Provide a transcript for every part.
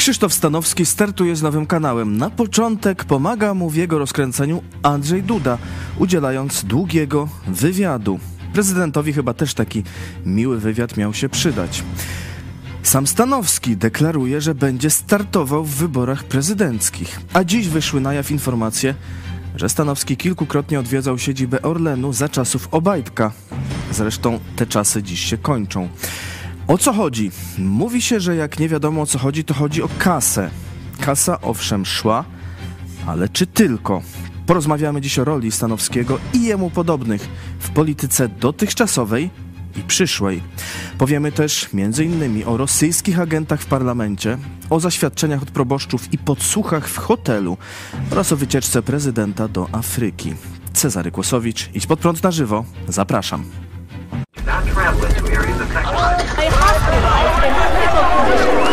Krzysztof Stanowski startuje z nowym kanałem. Na początek pomaga mu w jego rozkręceniu Andrzej Duda, udzielając długiego wywiadu. Prezydentowi chyba też taki miły wywiad miał się przydać. Sam Stanowski deklaruje, że będzie startował w wyborach prezydenckich. A dziś wyszły na jaw informacje, że Stanowski kilkukrotnie odwiedzał siedzibę Orlenu za czasów Obajtka. Zresztą te czasy dziś się kończą. O co chodzi? Mówi się, że jak nie wiadomo o co chodzi, to chodzi o kasę. Kasa owszem szła, ale czy tylko? Porozmawiamy dziś o roli Stanowskiego i jemu podobnych w polityce dotychczasowej i przyszłej. Powiemy też m.in. o rosyjskich agentach w parlamencie, o zaświadczeniach od proboszczów i podsłuchach w hotelu oraz o wycieczce prezydenta do Afryki. Cezary Kłosowicz, idź pod prąd na żywo. Zapraszam.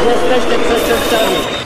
Jesteście przestępcami.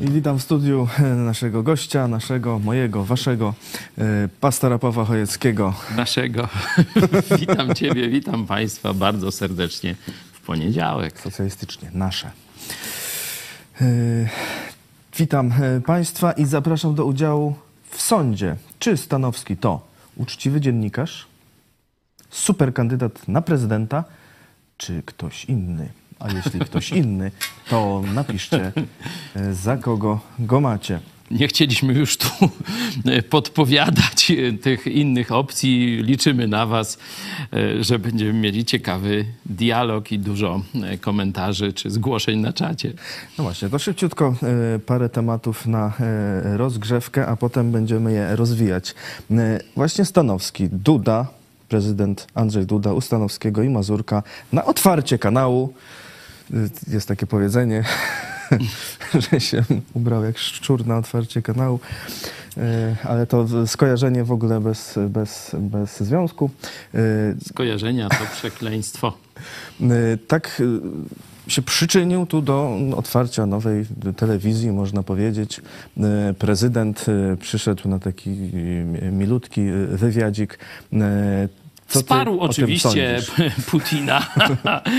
I witam w studiu naszego gościa, naszego, mojego, waszego, e, pastora Pawła Chojeckiego. naszego. witam Ciebie, witam Państwa bardzo serdecznie w poniedziałek. Socjalistycznie, nasze. E, Witam e, Państwa i zapraszam do udziału w sądzie. Czy Stanowski to uczciwy dziennikarz, super kandydat na prezydenta, czy ktoś inny? A jeśli ktoś inny, to napiszcie, e, za kogo go macie. Nie chcieliśmy już tu podpowiadać tych innych opcji. Liczymy na Was, e, że będziemy mieli ciekawy dialog i dużo e, komentarzy czy zgłoszeń na czacie. No właśnie, to szybciutko e, parę tematów na e, rozgrzewkę, a potem będziemy je rozwijać. E, Właśnie Stanowski, Duda, prezydent Andrzej Duda, u Stanowskiego i Mazurka na otwarcie kanału. E, Jest takie powiedzenie, że się ubrał jak szczur na otwarcie kanału, E, ale to skojarzenie w ogóle bez, bez, bez związku. E, Skojarzenia to przekleństwo. Y, tak y, się przyczynił tu do otwarcia nowej telewizji, można powiedzieć. Y, Prezydent y, przyszedł na taki y, milutki y, wywiadzik. Co tym oczywiście? Putina,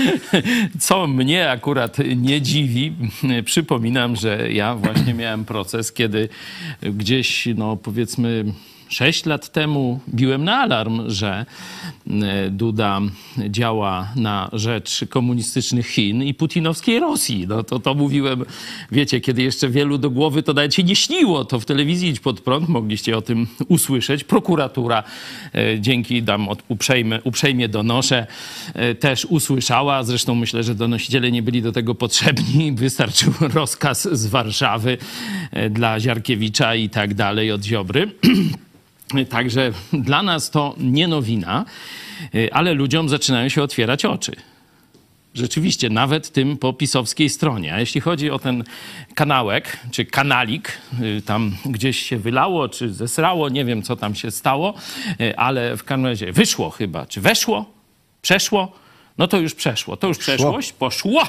co mnie akurat nie dziwi. Przypominam, że ja właśnie miałem proces, kiedy gdzieś, no powiedzmy, sześć lat temu biłem na alarm, że e, Duda działa na rzecz komunistycznych Chin i putinowskiej Rosji. No to, to mówiłem, wiecie, kiedy jeszcze wielu do głowy to nawet się nie śniło, to w telewizji Idź Pod Prąd mogliście o tym usłyszeć. Prokuratura, e, dzięki dam od, uprzejmie, uprzejmie donoszę, e, też usłyszała. Zresztą myślę, że donosiciele nie byli do tego potrzebni. Wystarczył rozkaz z Warszawy dla Ziarkiewicza i tak dalej od Ziobry. Także dla nas to nie nowina, y, ale ludziom zaczynają się otwierać oczy. Rzeczywiście, nawet tym po pisowskiej stronie. A jeśli chodzi o ten kanałek, czy kanalik, y, tam gdzieś się wylało, czy zesrało, nie wiem co tam się stało, y, ale w każdym razie wyszło chyba, czy weszło, przeszło, no to już przeszło. To już przeszłość, poszło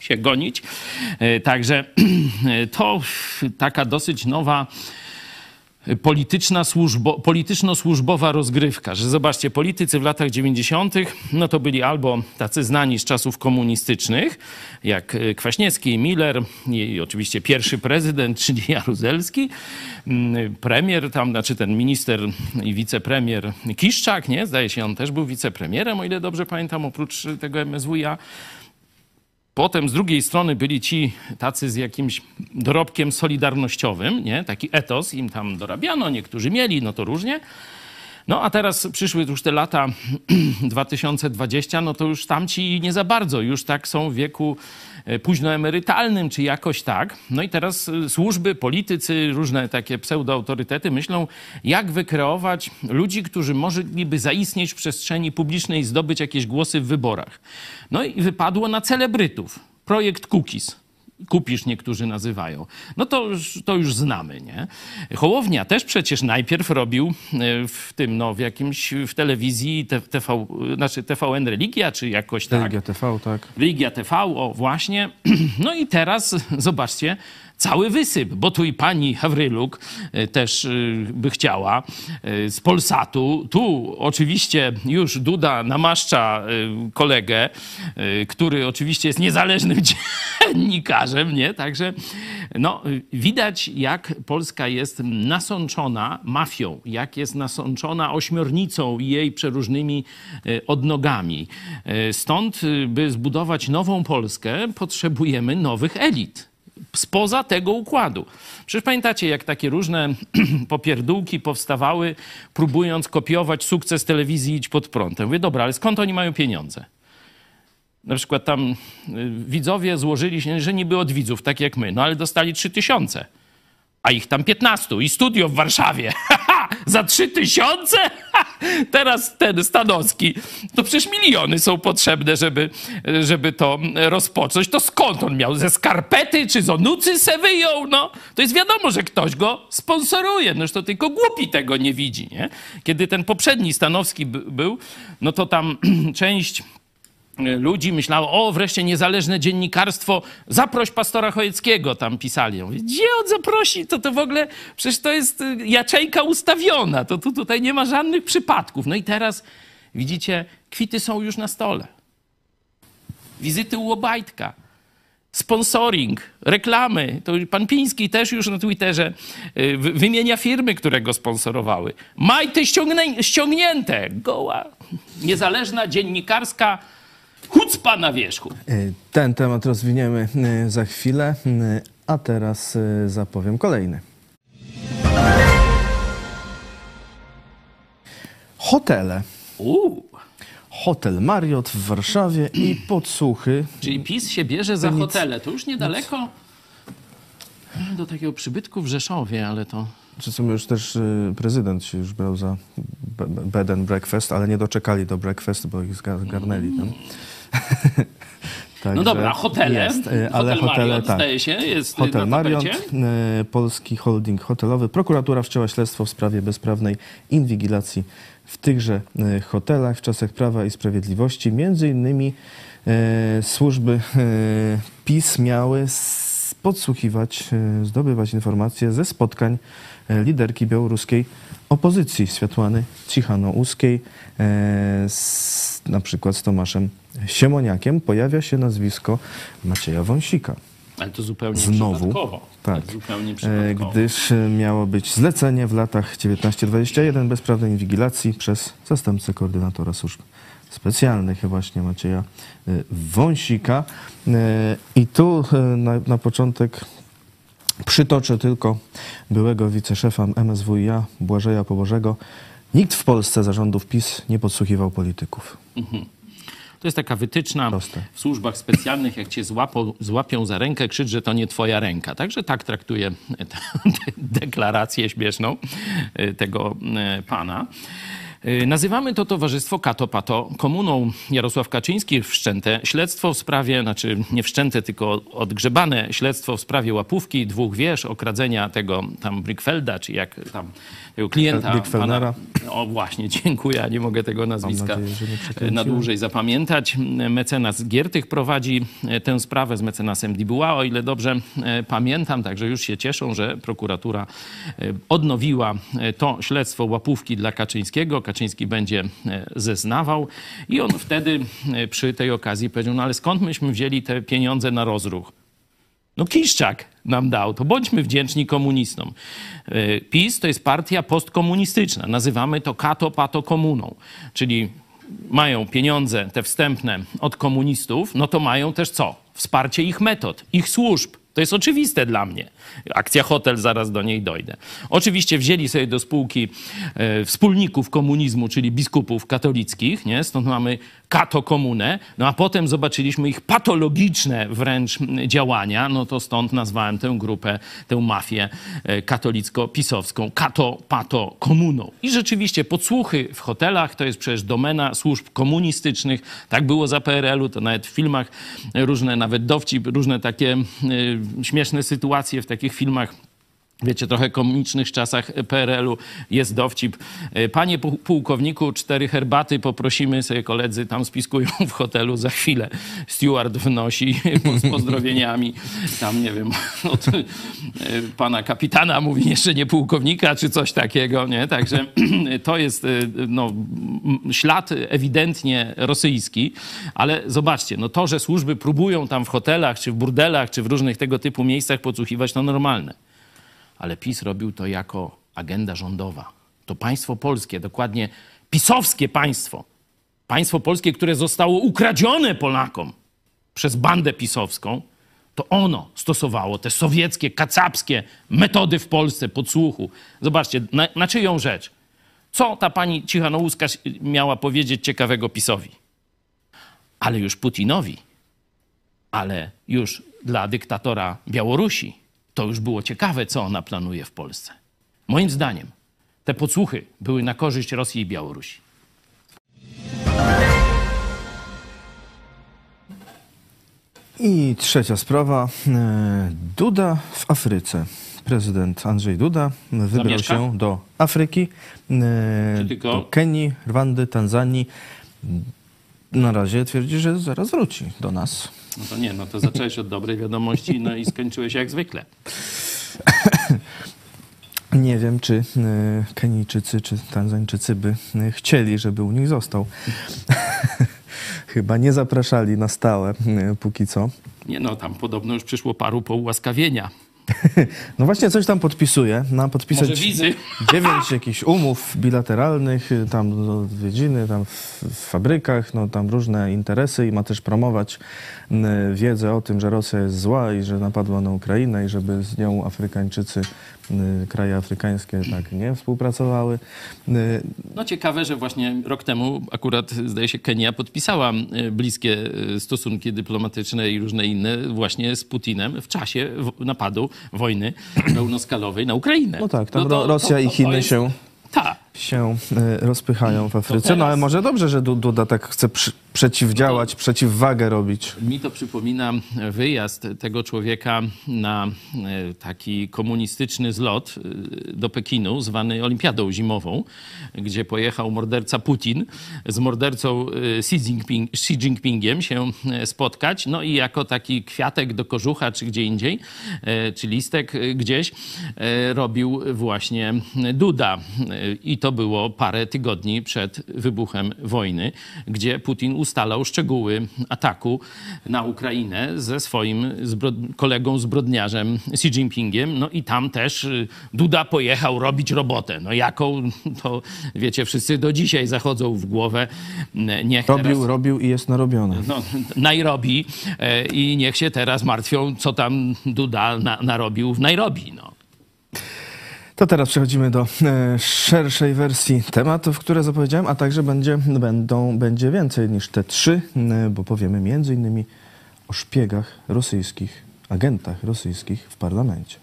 się gonić. Także to taka dosyć nowa polityczna służbo, polityczno-służbowa rozgrywka, że zobaczcie, politycy w latach 90. no to byli albo tacy znani z czasów komunistycznych, jak e, Kwaśniewski, Miller i oczywiście pierwszy prezydent, czyli Jaruzelski, mm, premier tam, znaczy ten minister i wicepremier Kiszczak, nie? Zdaje się, on też był wicepremierem, o ile dobrze pamiętam, oprócz tego MSWiA. Potem z drugiej strony byli ci tacy z jakimś dorobkiem solidarnościowym, nie? taki etos im tam dorabiano, niektórzy mieli, no to różnie. No a teraz przyszły już te lata 2020, no to już tamci nie za bardzo, już tak są w wieku późnoemerytalnym, czy jakoś tak. No i teraz e, służby, politycy, różne takie pseudoautorytety myślą, jak wykreować ludzi, którzy mogliby zaistnieć w przestrzeni publicznej i zdobyć jakieś głosy w wyborach. No i wypadło na celebrytów. Projekt Cookies. Kupisz, niektórzy nazywają. No to już, to już znamy, nie? Hołownia też przecież najpierw robił e, w tym, no w jakimś, w telewizji TV, znaczy TVN Religia, czy jakoś tak. Religia TV, tak. Religia TV, o właśnie. No i teraz zobaczcie, cały wysyp, bo tu i pani Hawryluk e, też e, by chciała e, z Polsatu. Tu oczywiście już Duda namaszcza kolegę, który oczywiście jest niezależnym dziennikarzem, nie? Także no, widać, jak Polska jest nasączona mafią, jak jest nasączona ośmiornicą i jej przeróżnymi odnogami. Stąd, by zbudować nową Polskę, potrzebujemy nowych elit spoza tego układu. Przecież pamiętacie, jak takie różne popierdółki powstawały, próbując kopiować sukces telewizji Idź Pod Prąd. Ja mówię, dobra, ale skąd oni mają pieniądze? Na przykład tam y, widzowie złożyli się, że niby od widzów, tak jak my, no ale dostali trzy tysiące a ich tam 15 i studio w Warszawie. Za 3 tysiące? Teraz ten Stanowski. To przecież miliony są potrzebne, żeby, żeby to rozpocząć. To skąd on miał? Ze skarpety czy z onucy se wyjął? No, to jest wiadomo, że ktoś go sponsoruje. No, to tylko głupi tego nie widzi, nie? Kiedy ten poprzedni Stanowski był, no to tam część ludzi myślało, o wreszcie niezależne dziennikarstwo, zaproś pastora Chojeckiego, tam pisali. mówię, gdzie on zaprosi? To to w ogóle, przecież to jest y, jaczejka ustawiona, to tu, tutaj nie ma żadnych przypadków. No i teraz, widzicie, kwity są już na stole. Wizyty u Obajtka, sponsoring, reklamy. To pan Piński też już na Twitterze y, wymienia firmy, które go sponsorowały. Majty ściągnięte, goła, niezależna dziennikarska Hucpa na wierzchu. E, ten temat rozwiniemy e, za chwilę, e, a teraz zapowiem kolejny. Hotele. Uuu. Hotel Marriott w Warszawie i podsłuchy. Czyli PiS się bierze za hotele. To już niedaleko do takiego przybytku w Rzeszowie, ale to... Czy są już też prezydent się już brał za bed and breakfast, ale nie doczekali do breakfast, bo ich zgarnęli tam. no dobra, hotele. Jest, y, ale Hotel hotele, Mariot, tak. zdaje się, jest Hotel Mariot, y, polski holding hotelowy. Prokuratura wszczęła śledztwo w sprawie bezprawnej inwigilacji w tychże y, hotelach w czasach Prawa i Sprawiedliwości. Między innymi służby PiS miały podsłuchiwać, zdobywać informacje ze spotkań liderki białoruskiej opozycji Światłany Cichano-Uskiej, na przykład z Tomaszem Siemoniakiem pojawia się nazwisko Macieja Wąsika. Ale to zupełnie Znowu, przypadkowo. Tak, zupełnie e, przypadkowo. gdyż e, miało być zlecenie w latach 19-21 bezprawnej inwigilacji przez zastępcę koordynatora służb specjalnych właśnie Macieja e, Wąsika. I tu na, na początek przytoczę tylko byłego wiceszefa MSWiA Błażeja Pobożego. Nikt w Polsce zarządów PiS nie podsłuchiwał polityków. Mhm. To jest taka wytyczna Proste. w służbach specjalnych, jak cię złapą, złapią za rękę, krzycz, że to nie twoja ręka. Także tak traktuję tę deklarację śmieszną e, tego e, pana. Y, nazywamy to towarzystwo Kato Pato komuną. Jarosław Kaczyński wszczęte śledztwo w sprawie, znaczy nie wszczęte, tylko odgrzebane śledztwo w sprawie łapówki dwóch wież, okradzenia tego tam Brickfelda, czy jak tam klienta. Pana, o właśnie, dziękuję, nie mogę tego nazwiska nadzieję, na dłużej zapamiętać. Mecenas Giertych prowadzi e, tę sprawę z mecenasem Dibuła, o ile dobrze e, pamiętam, także już się cieszą, że prokuratura e, odnowiła to śledztwo łapówki dla Kaczyńskiego. Kaczyński będzie e, zeznawał i on wtedy e, przy tej okazji powiedział, no ale skąd myśmy wzięli te pieniądze na rozruch? No Kiszczak nam dał, to bądźmy wdzięczni komunistom. E, PiS to jest partia postkomunistyczna, nazywamy to kato pato komuną, czyli mają pieniądze te wstępne od komunistów, no to mają też co? Wsparcie ich metod, ich służb. To jest oczywiste dla mnie. Akcja Hotel, zaraz do niej dojdę. Oczywiście wzięli sobie do spółki e, wspólników komunizmu, czyli biskupów katolickich, nie? stąd mamy kato komunę, no a potem zobaczyliśmy ich patologiczne wręcz działania, no to stąd nazwałem tę grupę, tę mafię e, katolicko-pisowską kato pato komuną. I rzeczywiście podsłuchy w hotelach to jest przecież domena służb komunistycznych. Tak było za PRL-u, to nawet w filmach różne, nawet dowcip, różne takie e, śmieszne sytuacje w takich filmach wiecie, trochę komicznych czasach PRL-u jest dowcip. E, Panie pu- pułkowniku, cztery herbaty poprosimy sobie koledzy, tam spiskują w hotelu za chwilę. Steward wnosi z pozdrowieniami. Tam, nie wiem, od e, pana kapitana mówi jeszcze nie pułkownika, czy coś takiego, nie? Także to jest e, no, ślad ewidentnie rosyjski, ale zobaczcie, no to, że służby próbują tam w hotelach, czy w burdelach, czy w różnych tego typu miejscach podsłuchiwać, to normalne ale PiS robił to jako agenda rządowa. To państwo polskie, dokładnie pisowskie państwo, państwo polskie, które zostało ukradzione Polakom przez bandę pisowską, to ono stosowało te sowieckie, kacapskie metody w Polsce podsłuchu. Zobaczcie, na, na czyją rzecz? Co ta pani Cichanouska miała powiedzieć ciekawego PiSowi? Ale już Putinowi, ale już dla dyktatora Białorusi, to już było ciekawe, co ona planuje w Polsce. Moim zdaniem te podsłuchy były na korzyść Rosji i Białorusi. I trzecia sprawa. e, Duda w Afryce. Prezydent Andrzej Duda wybrał Zamieszka? się do Afryki, e, tylko- do Kenii, Rwandy, Tanzanii. Na razie twierdzi, że zaraz wróci do nas. No to nie, no to zacząłeś od dobrej wiadomości, no i skończyłeś jak zwykle. Nie wiem, czy e, Kenijczycy czy Tanzańczycy by e, chcieli, żeby u nich został. Chyba nie zapraszali na stałe e, póki co. Nie no, tam podobno już przyszło paru po ułaskawienia. No właśnie coś tam podpisuje. Na podpisać Może wizy? dziewięć jakichś umów bilateralnych, y, tam odwiedziny, tam w, w fabrykach, no tam różne interesy i ma też promować y, wiedzę o tym, że Rosja jest zła i że napadła na Ukrainę i żeby z nią Afrykańczycy, y, kraje afrykańskie tak nie współpracowały. No ciekawe, że właśnie rok temu akurat zdaje się Kenia podpisała bliskie stosunki dyplomatyczne i różne inne właśnie z Putinem w czasie napadu wojny pełnoskalowej na Ukrainę. No tak, tam Ro- Rosja i Chiny się- Tak. Się y, rozpychają w Afryce. No ale może dobrze, że Du- Duda tak chce przy, przeciwdziałać, przeciwwagę robić. Mi to przypomina wyjazd tego człowieka na e, taki komunistyczny zlot e, do Pekinu, zwany Olimpiadą Zimową, gdzie pojechał morderca Putin z mordercą e, Xi, Jinping, Xi Jinpingiem się e, spotkać. No i jako taki kwiatek do kożucha czy gdzie indziej, e, czy listek e, gdzieś, e, robił właśnie Duda. E, I to było parę tygodni przed wybuchem wojny, gdzie Putin ustalał szczegóły ataku na Ukrainę ze swoim zbro- kolegą zbrodniarzem Xi Jinpingiem. No i tam też y, Duda pojechał robić robotę. No jaką, to wiecie, wszyscy do dzisiaj zachodzą w głowę. Niech Robił, teraz robił i jest narobione. no, Nairobi e, i niech się teraz martwią, co tam Duda na, narobił w Nairobi. No. To teraz przechodzimy do e, szerszej wersji tematów, które zapowiedziałem, a także będzie, będą, będzie więcej niż te trzy, e, bo powiemy innymi o szpiegach rosyjskich, agentach rosyjskich w parlamencie.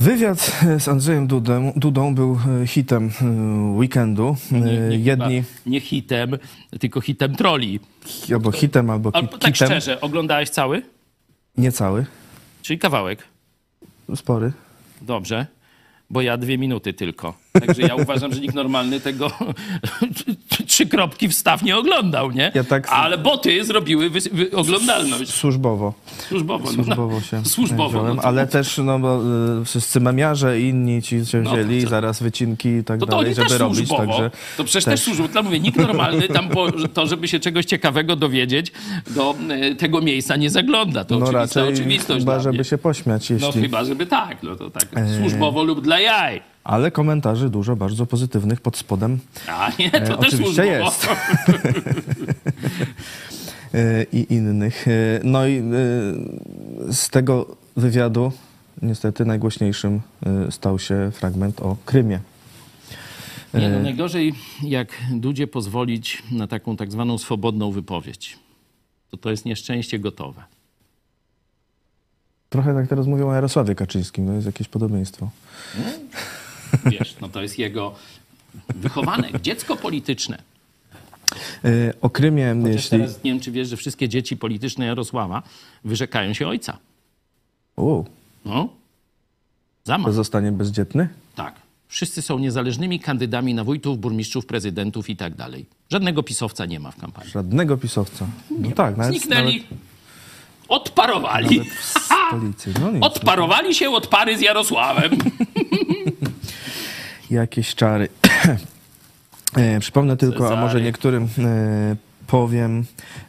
Wywiad z Andrzejem Dudą, Dudą był e, hitem e, weekendu. E, Nie, nie, Jedni nie hitem, tylko hitem troli. albo hitem, albo Albo tak szczerze, oglądałeś cały? Niecały, Czyli kawałek. spory. Dobrze, bo ja dwie minuty tylko. Także ja uważam, że nikt normalny tego trzy kropki wstaw nie oglądał, nie? Ja tak- Ale boty zrobiły wy, wy, oglądalność. Służbowo. Służbowo. no, Służbowo się Służbowo. wziąłem, No to, ale też no, bo, y, wszyscy memiarze i inni ci się No, wzięli, to- zaraz wycinki i tak no to dalej, oni żeby też robić. służbowo. Także To przecież też, też. służbowo. Dla mówię, nikt normalny tam po, to, żeby się czegoś ciekawego dowiedzieć, do e, tego miejsca nie zagląda. To no oczywista oczywistość chyba, żeby się pośmiać, No jeśli... chyba, żeby tak. No to tak. Eee. Służbowo lub dla jaj. Ale komentarzy dużo bardzo pozytywnych pod spodem A nie, to E, też oczywiście jest. y, i innych. Y, No i y, z tego wywiadu niestety najgłośniejszym stał się fragment o Krymie. Nie, no najgorzej, jak Dudzie pozwolić na taką tak zwaną swobodną wypowiedź. To to jest nieszczęście gotowe. Trochę tak teraz mówią o Jarosławie Kaczyńskim, to jest jakieś podobieństwo. Wiesz, no to jest jego wychowanek, dziecko polityczne. E, O Krymie, Chociaż jeśli... teraz nie wiem, czy wiesz, że wszystkie dzieci polityczne Jarosława wyrzekają się ojca. U, No. to Zamach. zostanie bezdzietny? Tak. Wszyscy są niezależnymi kandydami na wójtów, burmistrzów, prezydentów i tak dalej. Żadnego pisowca nie ma w kampanii. Żadnego pisowca. No tak, nawet, Zniknęli, nawet odparowali. w stolicy. No nic, Odparowali się od pary z Jarosławem. jakieś czary. E, Przypomnę tylko, a może Cezary. niektórym e, powiem,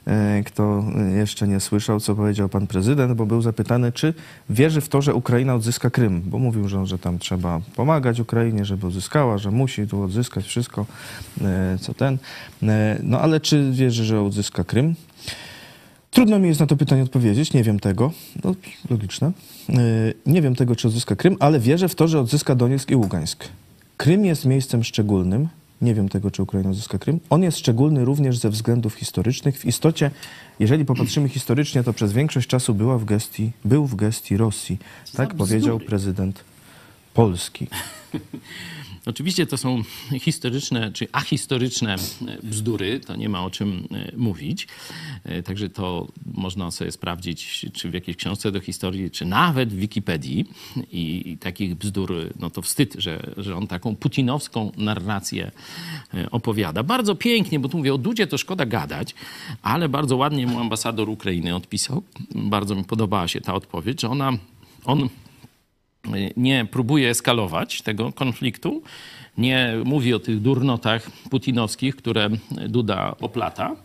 e, kto jeszcze nie słyszał, co powiedział pan prezydent, bo był zapytany, czy wierzy w to, że Ukraina odzyska Krym, bo mówił, że, że tam trzeba pomagać Ukrainie, żeby odzyskała, że musi tu odzyskać wszystko, co ten. No ale czy wierzy, że odzyska Krym? Trudno mi jest na to pytanie odpowiedzieć, nie wiem tego. No, logiczne. Nie wiem tego, czy odzyska Krym, ale wierzę w to, że odzyska Donieck i Ługańsk. Krym jest miejscem szczególnym. Nie wiem tego, czy Ukraina odzyska Krym. On jest szczególny również ze względów historycznych. W istocie, jeżeli popatrzymy historycznie, to przez większość czasu była w gestii, był w gestii Rosji. Tak powiedział prezydent Polski. Oczywiście to są historyczne czy ahistoryczne bzdury, to nie ma o czym e, mówić. E, Także to można sobie sprawdzić, czy w jakiejś książce do historii, czy nawet w Wikipedii. I, i takich bzdur, no to wstyd, że, że on taką putinowską narrację e, opowiada. Bardzo pięknie, bo tu mówię o Dudzie, to szkoda gadać, ale bardzo ładnie mu ambasador Ukrainy odpisał. Bardzo mi podobała się ta odpowiedź, że ona, on nie próbuje eskalować tego konfliktu, nie mówi o tych durnotach putinowskich, które Duda oplata,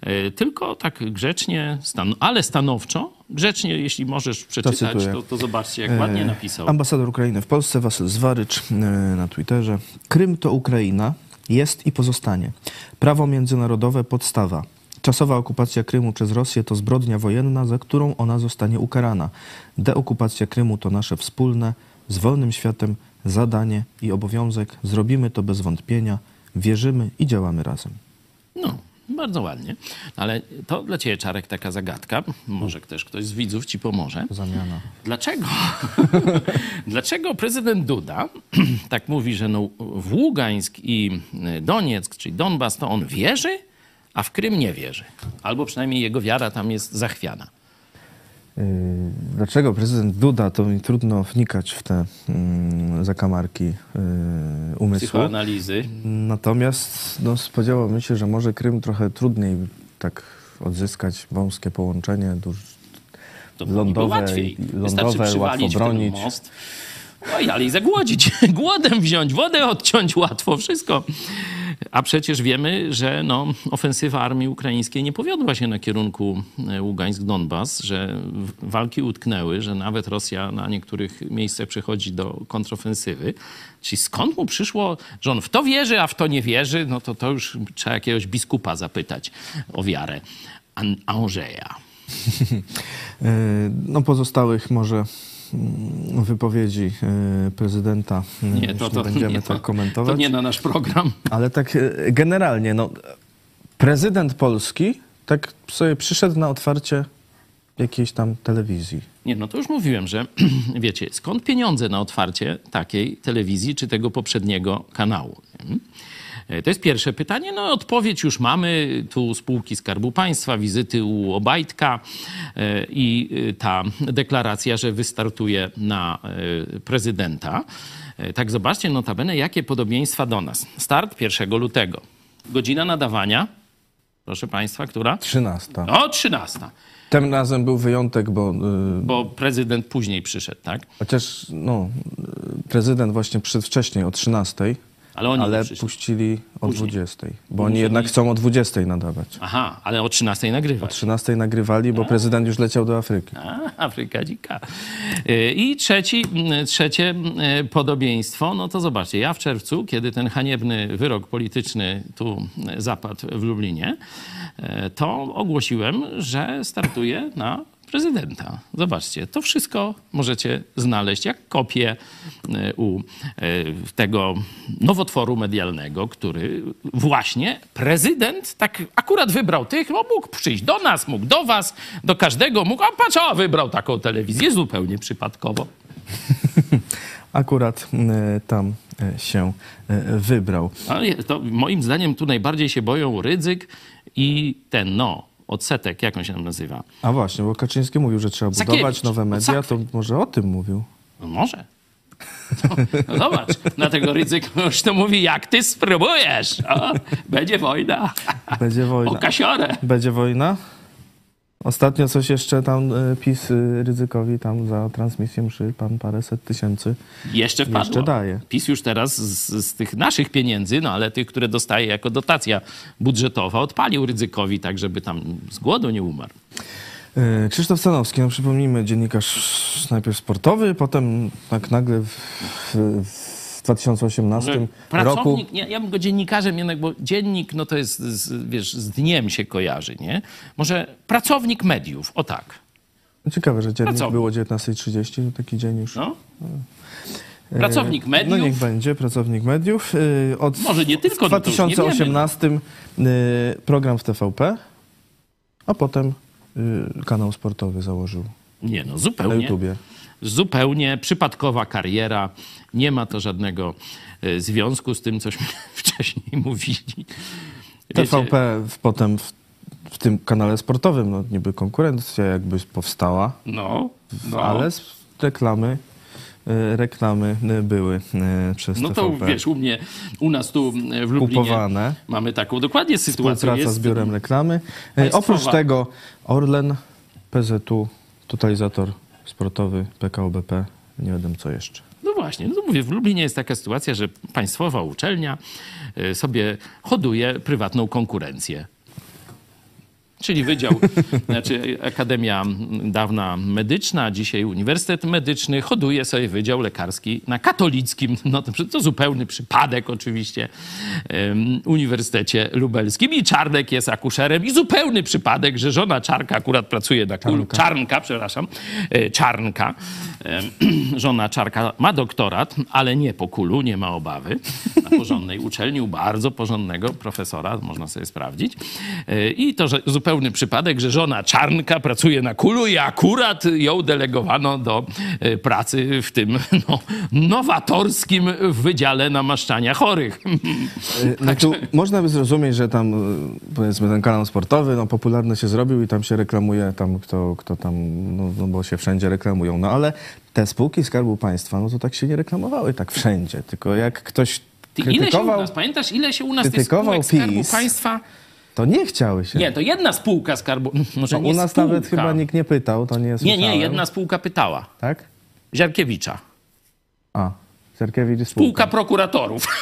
e, tylko tak grzecznie, stan ale stanowczo, grzecznie, jeśli możesz przeczytać, to, to zobaczcie, jak ładnie E, napisał. Ambasador Ukrainy w Polsce, Wasyl Zwarycz e, na Twitterze. Krym to Ukraina, jest i pozostanie. Prawo międzynarodowe podstawa. Czasowa okupacja Krymu przez Rosję to zbrodnia wojenna, za którą ona zostanie ukarana. Deokupacja Krymu to nasze wspólne, z wolnym światem zadanie i obowiązek. Zrobimy to bez wątpienia. Wierzymy i działamy razem. No, bardzo ładnie. Ale to dla ciebie, Czarek, taka zagadka. Może też ktoś z widzów ci pomoże. Zamiana. Dlaczego? Dlaczego prezydent Duda tak mówi, że no w Ługańsk i Donieck, czyli Donbas, to on wierzy, a w Krym nie wierzy? Albo przynajmniej jego wiara tam jest zachwiana. Yy, Dlaczego prezydent Duda, to mi trudno wnikać w te mm, zakamarki yy, umysłu. Psychoanalizy. Natomiast no, spodziewałbym się, że może Krym trochę trudniej tak odzyskać wąskie połączenie, duż, To lądowe, lądowe łatwo bronić. most. Oj, ale i zagłodzić, głodem wziąć, wodę odciąć łatwo, wszystko. A przecież wiemy, że no, ofensywa armii ukraińskiej nie powiodła się na kierunku e, Ługańsk-Donbas, że walki utknęły, że nawet Rosja na niektórych miejscach przechodzi do kontrofensywy. Czyli skąd mu przyszło, że on w to wierzy, a w to nie wierzy, no to to już trzeba jakiegoś biskupa zapytać o wiarę. An- Andrzeja. Yy, No pozostałych może wypowiedzi yy, prezydenta yy, Nie, to, to, będziemy nie, tak to, komentować. to nie na nasz program. Ale tak yy, generalnie, no, prezydent Polski tak sobie przyszedł na otwarcie jakiejś tam telewizji. Nie, no to już mówiłem, że wiecie, skąd pieniądze na otwarcie takiej telewizji czy tego poprzedniego kanału? nie? E, To jest pierwsze pytanie. No odpowiedź już mamy. Tu spółki Skarbu Państwa, wizyty u Obajtka e, i e, ta deklaracja, że wystartuje na prezydenta. Tak zobaczcie, notabene, jakie podobieństwa do nas. Start 1 lutego. Godzina nadawania, proszę Państwa, która? 13. O, 13. Tym razem był wyjątek, bo yy, Bo prezydent później przyszedł, tak? chociaż no, yy, prezydent właśnie przyszedł wcześniej o 13, Ale oni ale puścili o Później. 20, bo oni jednak chcą o 20 nadawać. Aha, ale o 13 O nagrywać. 13 nagrywali, bo prezydent już leciał do Afryki. A, Afryka dzika. Y, I trzeci, mm, trzecie mm, podobieństwo, no to zobaczcie, ja w czerwcu, kiedy ten haniebny wyrok polityczny tu zapadł w Lublinie, to ogłosiłem, że startuję na prezydenta. Zobaczcie, to wszystko możecie znaleźć jak kopię e, u e, tego nowotworu medialnego, który właśnie prezydent tak akurat wybrał tych, no mógł przyjść do nas, mógł do was, do każdego mógł, a patrz, a wybrał taką telewizję zupełnie przypadkowo. Akurat e, tam się wybrał. Ale to moim zdaniem tu najbardziej się boją Rydzyk i ten, no, odsetek, jak on się tam nazywa? A właśnie, bo Kaczyński mówił, że trzeba Sakiewicz. budować nowe media, to może o tym mówił. No może. No, no zobacz, dlatego Rydzyk już to mówi, jak ty spróbujesz, o, będzie wojna. Będzie O wojna. kasiorę. Będzie wojna? Ostatnio coś jeszcze tam e, PiS e, ryzykowi tam za transmisję mszy pan paręset tysięcy. Jeszcze wpadło. Jeszcze daje. PiS już teraz z, z tych naszych pieniędzy, no ale tych, które dostaje jako dotacja budżetowa, odpalił Rydzykowi tak, żeby tam z głodu nie umarł. E, Krzysztof Stanowski, no przypomnijmy, dziennikarz najpierw sportowy, potem tak nagle w, w, w 2018 roku Pracownik, nie, ja bym go dziennikarzem jednak, bo dziennik, no to jest, z, wiesz, z dniem się kojarzy, nie? Może pracownik mediów, o tak. Ciekawe, że dziennik Pracownik. było 19.30, to taki dzień już. No. Pracownik No mediów. niech będzie, pracownik mediów. E, Od, Może nie tylko, w no to już nie 2018 e, program w TVP, a potem e, kanał sportowy założył Nie no, na zupełnie. YouTubie. Zupełnie przypadkowa kariera. Nie ma to żadnego e, związku z tym, cośmy wcześniej mówili. Wiecie, TVP w, potem w, w tym kanale sportowym, no niby konkurencja jakby powstała, No, no. ale s- reklamy, e, reklamy e, były przez No to TVP wiesz, u mnie, u nas tu w Lublinie kupowane. mamy taką dokładnie sytuację. Współpraca Jest, z biurem reklamy. Państwowa. Oprócz tego Orlen, PZU, totalizator sportowy, PKO BP, nie wiem co jeszcze. No właśnie, no mówię, w Lublinie jest taka sytuacja, że państwowa uczelnia e, sobie hoduje prywatną konkurencję. Czyli wydział, znaczy Akademia dawna medyczna, dzisiaj Uniwersytet Medyczny, hoduje sobie Wydział Lekarski na katolickim, no to, to zupełny przypadek oczywiście, em, Uniwersytecie Lubelskim. I Czarnek jest akuszerem i zupełny przypadek, że żona Czarka akurat pracuje na kulu. Czarnka. Czarnka, przepraszam, e, Czarnka. Żona Czarka ma doktorat, ale nie po kulu, nie ma obawy. Na porządnej uczelni, u bardzo porządnego profesora, można sobie sprawdzić. E, I to że zupełny przypadek, że żona Czarnka pracuje na kulu i akurat ją delegowano do e, pracy w tym no, nowatorskim wydziale namaszczania chorych. E, No można by zrozumieć, że tam e, powiedzmy ten kanał sportowy no, popularny się zrobił i tam się reklamuje tam kto, kto tam, no, no bo się wszędzie reklamują. No ale te spółki Skarbu Państwa, no to tak się nie reklamowały tak wszędzie, tylko jak ktoś Ty, ile się u nas, pamiętasz, ile się u nas tych spółek Skarbu PiS? Państwa... to nie chciały się. Nie, to jedna spółka Skarbu... Może no, nie u nas spółka. nawet chyba nikt nie pytał, to nie Nie, słyszałem. nie, jedna spółka pytała. Tak? Ziarkiewicza. A, Cerkiewicz i Spółka spółka. prokuratorów.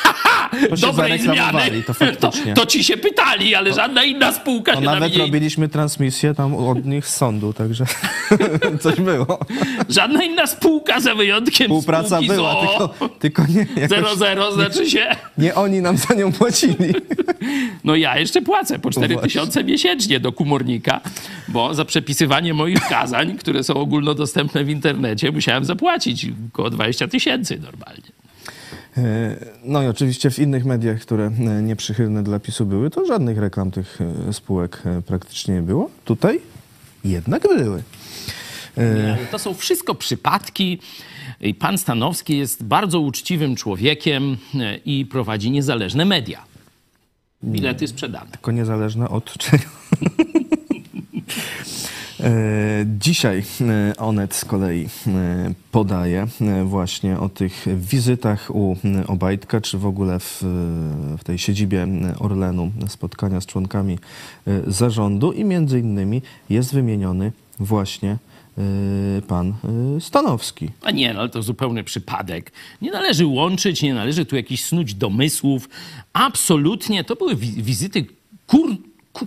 Dobrej zmiany. to. To, to ci się pytali, ale żadna inna spółka To się nawet robiliśmy transmisję tam od nich z sądu, także coś było. Żadna inna spółka za wyjątkiem Współpraca była, tylko, tylko nie, jakoś, 00 znaczy się... nie oni nam za nią płacili. No ja jeszcze płacę po 4 właśnie. tysiące miesięcznie do komornika, bo za przepisywanie moich kazań, które są ogólnodostępne w internecie, musiałem zapłacić około 20 tysięcy normalnie. E, No i oczywiście w innych mediach, które e, nieprzychylne dla PiSu były, to żadnych reklam tych e, spółek praktycznie nie było. Tutaj jednak były. Nie, To są wszystko przypadki. Pan Stanowski jest bardzo uczciwym człowiekiem i prowadzi niezależne media. Bilety sprzedane. Tylko niezależne od czego. E, Dzisiaj e, Onet z kolei e, podaje właśnie o tych wizytach u Obajtka, czy w ogóle w, w tej siedzibie Orlenu spotkania z członkami zarządu i między innymi jest wymieniony właśnie pan Stanowski. A nie, no ale to zupełny przypadek. Nie należy łączyć, nie należy tu jakichś snuć domysłów. Absolutnie, to były wi- wizyty kur, ku, ku,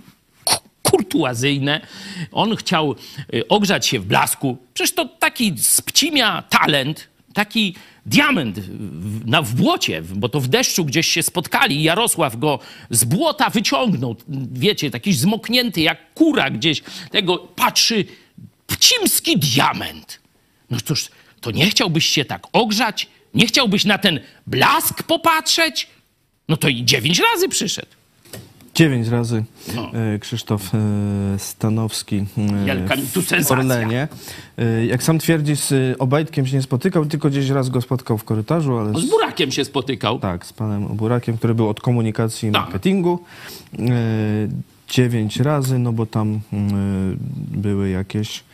kurtuazyjne. On chciał y, ogrzać się w blasku. Przecież to taki spcimia talent, taki diament w, na, w błocie, bo to w deszczu gdzieś się spotkali Jarosław go z błota wyciągnął. Wiecie, taki zmoknięty jak kura gdzieś. Tego patrzy Jakcimski diament. No cóż, to nie chciałbyś się tak ogrzać? Nie chciałbyś na ten blask popatrzeć? No to i dziewięć razy przyszedł. Dziewięć razy No. e, Krzysztof e, Stanowski e, w. Orlenie. Jak sam twierdzi, z Obajtkiem się nie spotykał, tylko gdzieś raz go spotkał w korytarzu, ale z, z burakiem się spotykał. tak, z panem Burakiem, który był od komunikacji i Tak. marketingu. Dziewięć razy, no bo tam mm, były jakieś...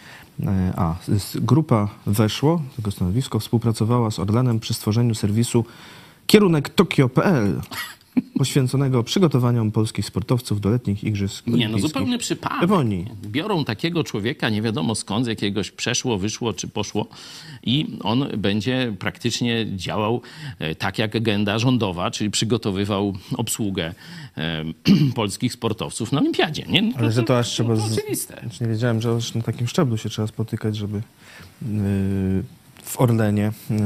A, grupa weszło, tego stanowisko, współpracowała z Orlenem przy stworzeniu serwisu kierunek Tokio.pl poświęconego przygotowaniom polskich sportowców do letnich igrzysk Nie, no zupełny przypadek. Japonii. Biorą takiego człowieka, nie wiadomo skąd, z jakiegoś przeszło, wyszło czy poszło i on będzie praktycznie działał e, tak jak agenda rządowa, czyli przygotowywał obsługę e, polskich sportowców na olimpiadzie. Nie? No, Ale że to aż trzeba... To z- oczywiste. Znaczy nie wiedziałem, że aż na takim szczeblu się trzeba spotykać, żeby yy, w Orlenie yy,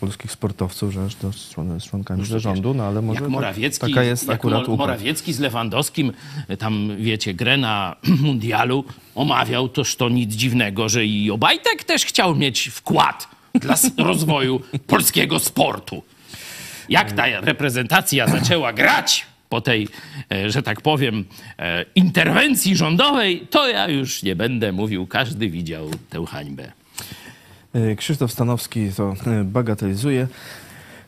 polskich sportowców, że aż do człon- z członkami zarządu, no ale może jak Morawiecki, taka jest jak akurat Mo-. Morawiecki z Lewandowskim, e, tam wiecie, grę na mundialu omawiał, toż to nic dziwnego, że i Obajtek też chciał mieć wkład dla rozwoju polskiego sportu. Jak ta reprezentacja zaczęła grać po tej, e, że tak powiem, e, interwencji rządowej, to ja już nie będę mówił, każdy widział tę hańbę. Yy, Krzysztof Stanowski to yy, bagatelizuje.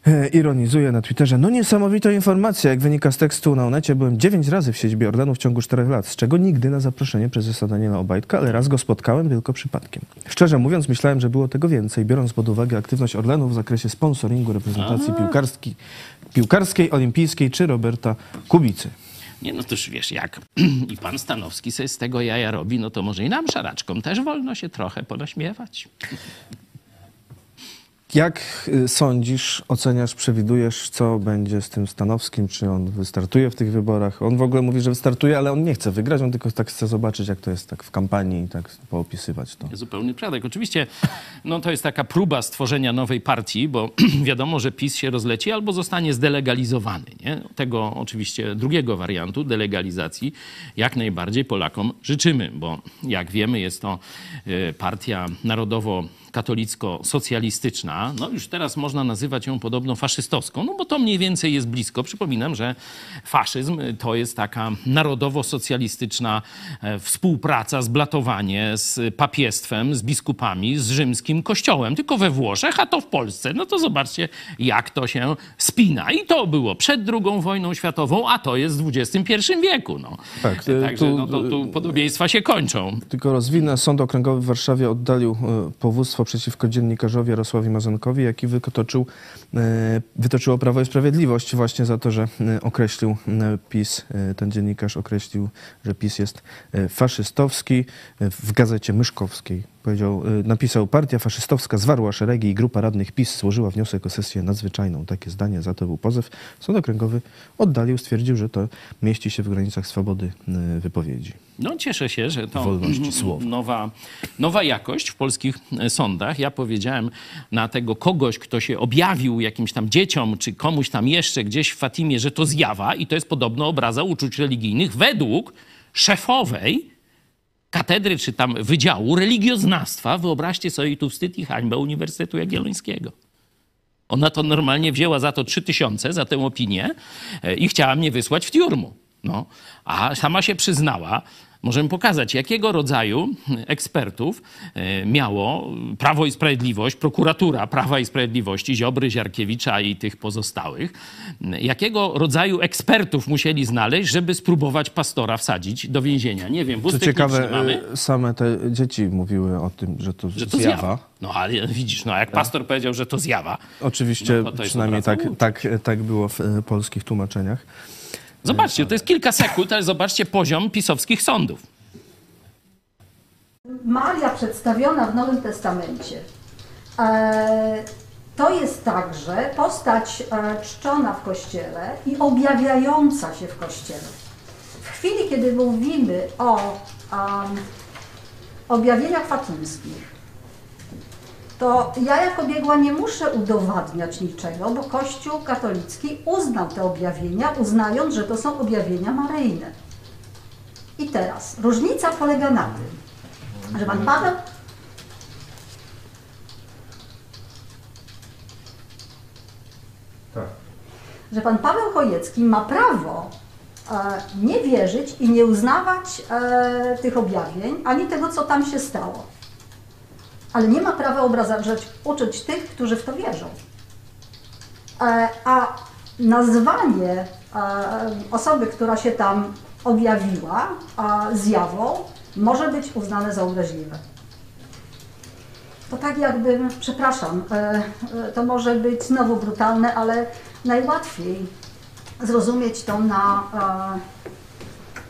yy, Ironizuje na Twitterze. No niesamowita informacja. Jak wynika z tekstu na Onecie, byłem dziewięć razy w siedzibie Orlenu w ciągu czterech lat, z czego nigdy na zaproszenie prezesa Daniela Obajtka, ale raz go spotkałem tylko przypadkiem. Szczerze mówiąc, myślałem, że było tego więcej, biorąc pod uwagę aktywność Orlenu w zakresie sponsoringu reprezentacji piłkarski, piłkarskiej, olimpijskiej czy Roberta Kubicy. Nie, no toż wiesz, jak i pan Stanowski sobie z tego jaja robi, no to może i nam szaraczkom też wolno się trochę ponaśmiewać. Jak y, sądzisz, oceniasz, przewidujesz, co będzie z tym Stanowskim? Czy on wystartuje w tych wyborach? On w ogóle mówi, że wystartuje, ale on nie chce wygrać, on tylko tak chce zobaczyć, jak to jest tak w kampanii i tak poopisywać to. Zupełny przypadek. Oczywiście no, to jest taka próba stworzenia nowej partii, bo wiadomo, że PiS się rozleci albo zostanie zdelegalizowany. Nie? Tego oczywiście drugiego wariantu delegalizacji jak najbardziej Polakom życzymy, bo jak wiemy jest to e, partia narodowo katolicko-socjalistyczna, no już teraz można nazywać ją podobno faszystowską, no bo to mniej więcej jest blisko. Przypominam, że faszyzm to jest taka narodowo-socjalistyczna e, współpraca, zblatowanie z papiestwem, z biskupami, z rzymskim kościołem, tylko we Włoszech, a to w Polsce. No to zobaczcie, jak to się spina. I to było przed II wojną światową, a to jest w XXI wieku. No. Tak, e, Także tu- no, to, tu podobieństwa się kończą. Tylko rozwinę. Sąd Okręgowy w Warszawie oddalił e, przeciwko dziennikarzowi Jarosławowi Mazankowi, jaki wytoczył, e, wytoczyło Prawo i Sprawiedliwość właśnie za to, że e, określił e, PiS, ten dziennikarz określił, że PiS jest faszystowski w gazecie Myszkowskiej. Powiedział, e, napisał, partia faszystowska zwarła szeregi i grupa radnych PiS złożyła wniosek o sesję nadzwyczajną. Takie zdanie, za to był pozew. Sąd Okręgowy oddalił, stwierdził, że to mieści się w granicach swobody e, wypowiedzi. No cieszę się, że to nowa, nowa jakość w polskich e, sądach. Ja powiedziałem na tego kogoś, kto się objawił jakimś tam dzieciom, czy komuś tam jeszcze gdzieś w Fatimie, że to zjawa i to jest podobno obraza uczuć religijnych według szefowej katedry, czy tam wydziału religioznawstwa. Wyobraźcie sobie, tu wstyd i hańba Uniwersytetu Jagiellońskiego. Ona to normalnie wzięła za to 3000, za tę opinię e, i chciała mnie wysłać w tiurmu. No. A sama się przyznała, możemy pokazać, jakiego rodzaju ekspertów e, miało Prawo i Sprawiedliwość, prokuratura Prawa i Sprawiedliwości, Ziobry, Ziarkiewicza i tych pozostałych, jakiego rodzaju ekspertów musieli znaleźć, żeby spróbować pastora wsadzić do więzienia. Nie wiem, Co ciekawe, y, same te dzieci mówiły o tym, że to, Że to zjawa. zjawa. No ale widzisz, no jak pastor powiedział, że to zjawa. Oczywiście No, to przynajmniej tak, tak, tak było w y, polskich tłumaczeniach. Zobaczcie, to jest kilka sekund, ale zobaczcie poziom pisowskich sądów. Maria przedstawiona w Nowym Testamencie e, to jest także postać e, czczona w Kościele i objawiająca się w Kościele. W chwili, kiedy mówimy o um, objawieniach fatimskich, to ja jako biegła nie muszę udowadniać niczego, bo Kościół katolicki uznał te objawienia, uznając, że to są objawienia maryjne. I teraz różnica polega na tym, że pan Paweł Tak. że pan Paweł Chojecki ma prawo e, nie wierzyć i nie uznawać e, tych objawień, ani tego, co tam się stało. Ale nie ma prawa obrażać, uczyć tych, którzy w to wierzą. E, a nazwanie e, osoby, która się tam objawiła e, zjawą, może być uznane za obraźliwe. To tak jakbym, przepraszam, to może być znowu brutalne, ale najłatwiej zrozumieć to na,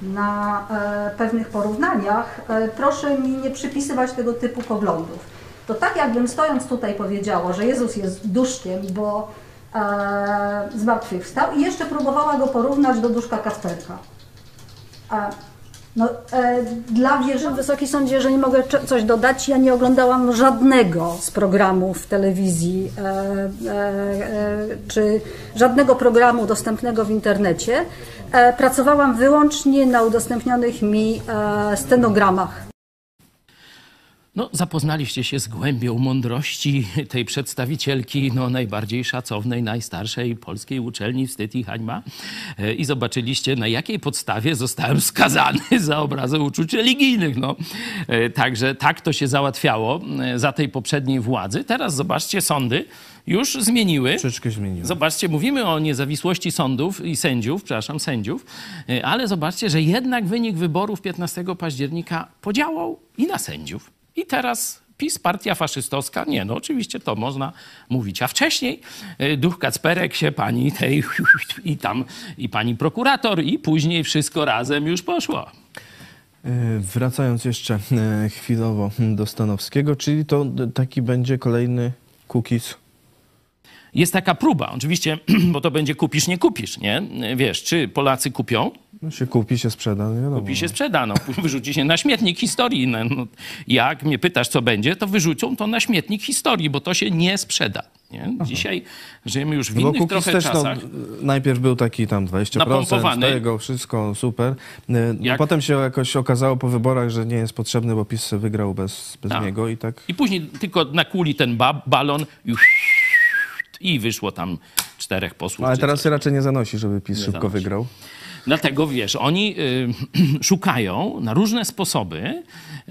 na e, pewnych porównaniach. E, Proszę mi nie przypisywać tego typu poglądów. To tak jakbym stojąc tutaj powiedziała, że Jezus jest duszkiem, bo e, zmartwychwstał i jeszcze próbowała go porównać do duszka Kasperka. E, no, e, dla wierzy... Wysoki Sądzie, jeżeli mogę coś dodać, ja nie oglądałam żadnego z programów telewizji, e, e, e, czy żadnego programu dostępnego w internecie. E, pracowałam wyłącznie na udostępnionych mi e, stenogramach. No, zapoznaliście się z głębią mądrości tej przedstawicielki no, najbardziej szacownej, najstarszej polskiej uczelni Wstyd i Hańba E, i zobaczyliście, na jakiej podstawie zostałem skazany za obrazę uczuć religijnych. No. E, Także tak to się załatwiało e, za tej poprzedniej władzy. Teraz zobaczcie, sądy już zmieniły. Troszeczkę zmieniło. Zobaczcie, mówimy o niezawisłości sądów i sędziów, przepraszam, sędziów, ale zobaczcie, że jednak wynik wyborów 15 października podziałał i na sędziów. I teraz PiS, partia faszystowska, nie, no oczywiście to można mówić. A wcześniej y, duch Kacperek się pani tej i tam, i pani prokurator, i później wszystko razem już poszło. E, Wracając jeszcze e, chwilowo do Stanowskiego, czyli to taki będzie kolejny cookies. Jest taka próba, oczywiście, bo to będzie kupisz, nie kupisz, nie? Wiesz, czy Polacy kupią, No się kupi, się sprzeda, no wiadomo. Kupi się sprzeda, no, wyrzuci się na śmietnik historii. No, no, jak mnie pytasz, co będzie, to wyrzucą to na śmietnik historii, bo to się nie sprzeda. Nie? Dzisiaj żyjemy już w No bo innych cookies trochę też no, czasach. najpierw był taki tam 20% Napompowany. tego, wszystko super. E, No, Jak- Potem się jakoś okazało po wyborach, że nie jest potrzebny, bo PiS wygrał bez, bez Tak. niego i tak... I później tylko nakuli ten ba balon i, wyszło tam czterech posłów. Ale teraz się raczej nie zanosi, żeby PiS Nie szybko zanosi. wygrał. Dlatego wiesz, oni y, szukają na różne sposoby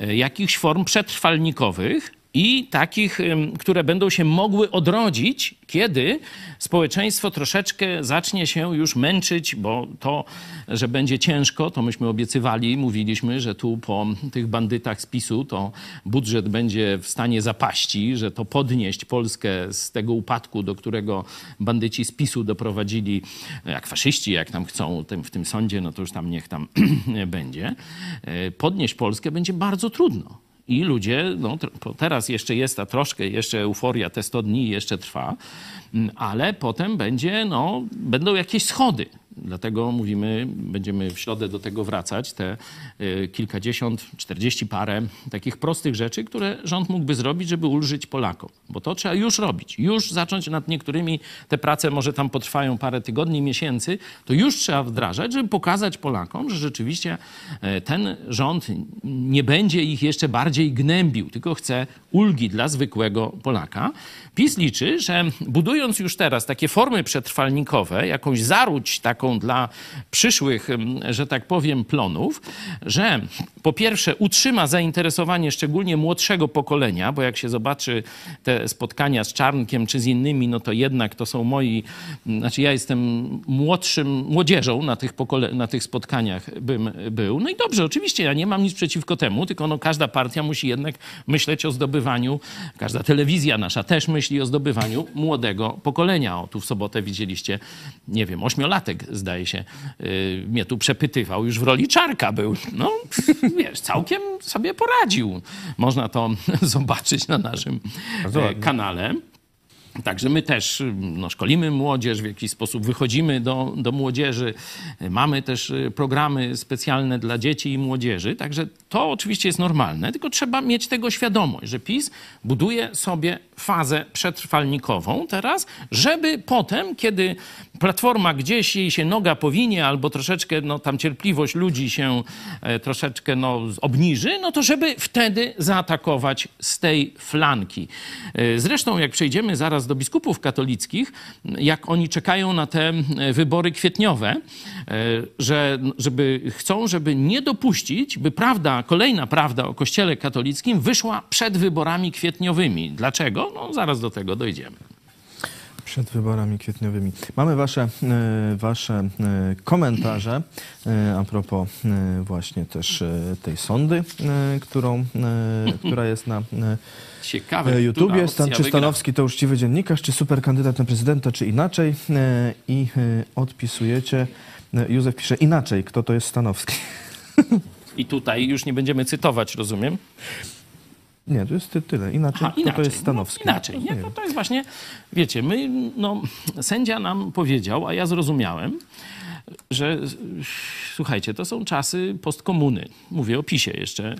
y, jakichś form przetrwalnikowych i takich, które będą się mogły odrodzić, kiedy społeczeństwo troszeczkę zacznie się już męczyć, bo to, że będzie ciężko, to myśmy obiecywali, mówiliśmy, że tu po tych bandytach z PiSu to budżet będzie w stanie zapaści, że to podnieść Polskę z tego upadku, do którego bandyci z PiSu doprowadzili, jak faszyści, jak tam chcą w tym sądzie, no to już tam niech tam będzie. E, Podnieść Polskę będzie bardzo trudno. I ludzie, no teraz jeszcze jest ta troszkę, jeszcze euforia, te 100 dni jeszcze trwa, mm, ale potem będzie, no, będą jakieś schody. Dlatego mówimy, będziemy w środę do tego wracać, te y, kilkadziesiąt, czterdzieści parę takich prostych rzeczy, które rząd mógłby zrobić, żeby ulżyć Polakom. Bo to trzeba już robić, już zacząć nad niektórymi, te prace może tam potrwają parę tygodni, miesięcy, to już trzeba wdrażać, żeby pokazać Polakom, że rzeczywiście e, ten rząd nie będzie ich jeszcze bardziej gnębił, tylko chce ulgi dla zwykłego Polaka. PiS liczy, że budując już teraz takie formy przetrwalnikowe, jakąś zaruć taką dla przyszłych, że tak powiem, plonów, że po pierwsze utrzyma zainteresowanie szczególnie młodszego pokolenia, bo jak się zobaczy te spotkania z Czarnkiem czy z innymi, no to jednak to są moi, znaczy ja jestem młodszym, młodzieżą na tych, pokole- na tych spotkaniach bym był. No i dobrze, oczywiście ja nie mam nic przeciwko temu, tylko no każda partia musi jednak myśleć o zdobywaniu, każda telewizja nasza też myśli o zdobywaniu młodego pokolenia. O, tu w sobotę widzieliście, nie wiem, ośmiolatek zdaje się, yy, mnie tu przepytywał, już w roli czarka był. No, wiesz, całkiem sobie poradził. Można to zobaczyć na naszym ładnie. kanale. Także my też y, no, szkolimy młodzież, w jakiś sposób wychodzimy do, do młodzieży. Mamy też y, programy specjalne dla dzieci i młodzieży. Także to oczywiście jest normalne, tylko trzeba mieć tego świadomość, że PiS buduje sobie fazę przetrwalnikową teraz, żeby potem, kiedy Platforma gdzieś jej się noga powinie albo troszeczkę no, tam cierpliwość ludzi się e, troszeczkę no, obniży, no to żeby wtedy zaatakować z tej flanki. E, zresztą jak przejdziemy zaraz do biskupów katolickich, jak oni czekają na te e, wybory kwietniowe, że, żeby chcą, żeby nie dopuścić, by prawda, kolejna prawda o Kościele katolickim wyszła przed wyborami kwietniowymi. Dlaczego? No zaraz do tego dojdziemy. Przed wyborami kwietniowymi. Mamy wasze, e, wasze e, komentarze e, a propos właśnie też tej e, którą, która jest na Ciekawe, YouTubie. Stan, czy. Stanowski to uczciwy dziennikarz, czy super kandydat na prezydenta, czy inaczej? I odpisujecie. Józef pisze inaczej. Kto to jest Stanowski? I tutaj już nie będziemy cytować, rozumiem? Nie, to jest ty, tyle. Inaczej. Aha, Kto to jest Stanowski? No, inaczej, nie? To, to jest właśnie, wiecie, my, no, sędzia nam powiedział, a ja zrozumiałem, że słuchajcie, to są czasy postkomuny. Mówię o PiSie jeszcze,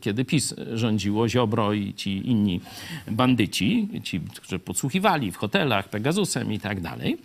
kiedy PiS rządziło, Ziobro i ci inni bandyci, ci, którzy podsłuchiwali w hotelach, Pegasusem i tak dalej.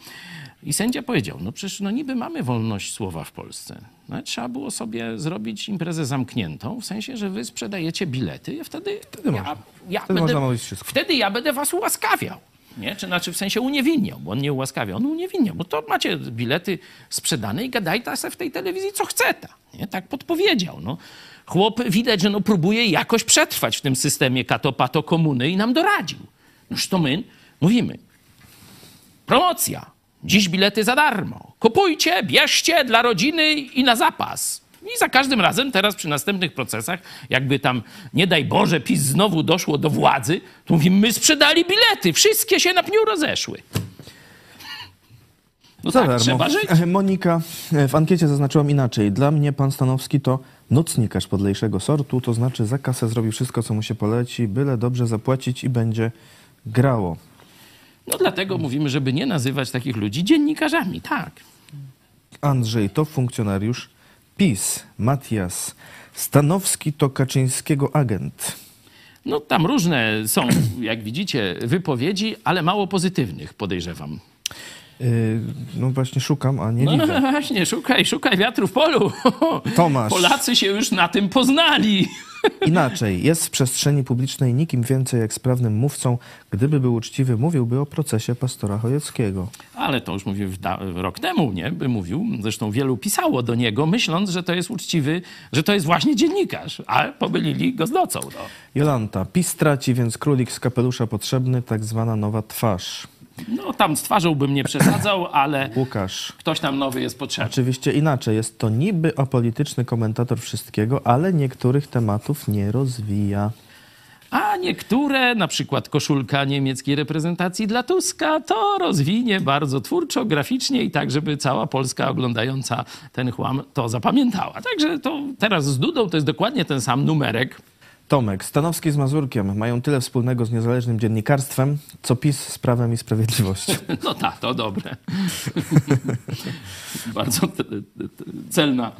I sędzia powiedział, no przecież no niby mamy wolność słowa w Polsce. No, ale trzeba było sobie zrobić imprezę zamkniętą, w sensie, że wy sprzedajecie bilety i wtedy, ja, można. ja Wtedy będę, można mówić wszystko. wtedy ja będę was ułaskawiał. Nie? Czy znaczy w sensie uniewinniał, bo on nie ułaskawiał, on uniewinniał, bo to macie bilety sprzedane i gadaj ta se w tej telewizji co chce ta. Nie? Tak podpowiedział. No. Chłop widać, że no próbuje jakoś przetrwać w tym systemie katopato komuny i nam doradził. Noż to my mówimy. Promocja. Dziś bilety za darmo. Kupujcie, bierzcie dla rodziny i na zapas. I za każdym razem teraz przy następnych procesach, jakby tam, nie daj Boże, PiS znowu doszło do władzy, to mówimy, my sprzedali bilety, wszystkie się na pniu rozeszły. No Za tak, darmo. trzeba żyć. E, Monika, e, w ankiecie zaznaczyłam inaczej. Dla mnie pan Stanowski to nocnikarz podlejszego sortu, to znaczy za kasę zrobi wszystko, co mu się poleci, byle dobrze zapłacić i będzie grało. No dlatego mówimy, żeby nie nazywać takich ludzi dziennikarzami, tak. Andrzej to funkcjonariusz PiS. Matias Stanowski to Kaczyńskiego agent. No tam różne są, jak widzicie, wypowiedzi, ale mało pozytywnych, podejrzewam. Yy, no właśnie szukam, a nie No widzę. właśnie, szukaj, szukaj wiatru w polu. Tomasz. Polacy się już na tym poznali. Inaczej, jest w przestrzeni publicznej nikim więcej jak sprawnym mówcą. Gdyby był uczciwy, mówiłby o procesie pastora Chojeckiego. Ale to już mówił rok temu, nie? By mówił. Zresztą wielu pisało do niego, myśląc, że to jest uczciwy, że to jest właśnie dziennikarz. A pomylili go z nocą. No. Jolanta, PiS straci, więc królik z kapelusza potrzebny, tak zwana nowa twarz. No tam z twarzą bym nie przesadzał, ale Łukasz. ktoś tam nowy jest potrzebny. Oczywiście inaczej, jest to niby apolityczny komentator wszystkiego, ale niektórych tematów nie rozwija. A niektóre, na przykład koszulka niemieckiej reprezentacji dla Tuska, to rozwinie bardzo twórczo, graficznie i tak, żeby cała Polska oglądająca ten chłam to zapamiętała. Także to teraz z Dudą to jest dokładnie ten sam numerek. Tomek, Stanowski z Mazurkiem mają tyle wspólnego z niezależnym dziennikarstwem, co PiS z Prawem i Sprawiedliwością. No tak, to dobre. Bardzo te- te- te- celna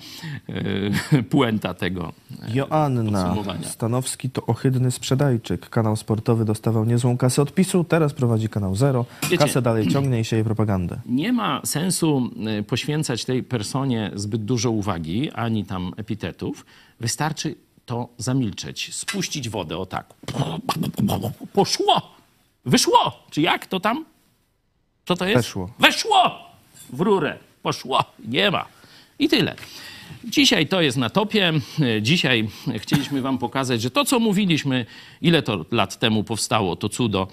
e, puenta tego. Joanna, Podsumowania. Stanowski to ohydny sprzedajczyk. Kanał sportowy dostawał niezłą kasę od PiSu, teraz prowadzi kanał Zero. Wiecie- Kasę dalej ciągnie i sieje propagandę. Nie ma sensu e, poświęcać tej personie zbyt dużo uwagi, ani tam epitetów. Wystarczy to zamilczeć, spuścić wodę o tak. Poszło! Wyszło! Czy jak to tam? Co to jest? Weszło. Weszło! W rurę. Poszło. Nie ma. I tyle. Dzisiaj to jest na topie. Dzisiaj chcieliśmy wam pokazać, że to, co mówiliśmy, ile to lat temu powstało, to cudo,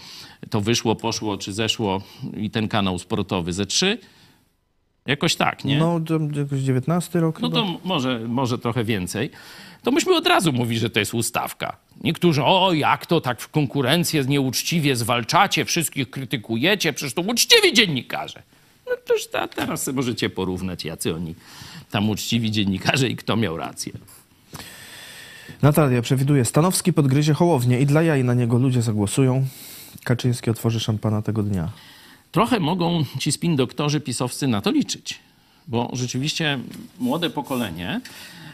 to wyszło, poszło czy zeszło i ten kanał sportowy ze trzy. Jakoś tak, nie? No, to jakoś 19 rok No chyba. to może, może trochę więcej. To myśmy od razu mówili, że to jest ustawka. Niektórzy, o jak to tak w konkurencję nieuczciwie zwalczacie, wszystkich krytykujecie, przecież to uczciwi dziennikarze. No toż ta, teraz sobie możecie porównać, jacy oni tam uczciwi dziennikarze i kto miał rację. Natalia przewiduje, Stanowski podgryzie Hołownię i dla jaj na niego ludzie zagłosują. Kaczyński otworzy szampana tego dnia. Trochę mogą ci spin doktorzy pisowscy na to liczyć. bo rzeczywiście młode pokolenie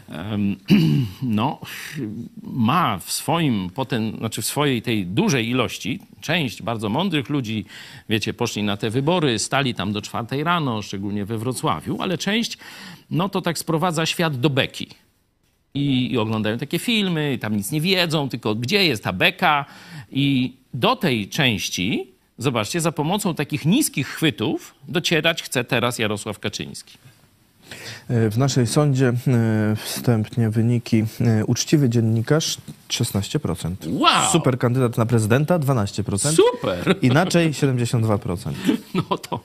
no, ma w swoim potem, znaczy w swojej tej dużej ilości, część bardzo mądrych ludzi, wiecie, poszli na te wybory, stali tam do czwartej rano, szczególnie we Wrocławiu, ale część, no to tak sprowadza świat do beki. I, i oglądają takie filmy, tam nic nie wiedzą, tylko gdzie jest ta beka. I do tej części, zobaczcie, za pomocą takich niskich chwytów docierać chce teraz Jarosław Kaczyński. E, W naszej sądzie e, wstępnie wyniki e, uczciwy dziennikarz 16%. Wow! Super kandydat na prezydenta 12%. Super! Inaczej 72%. No to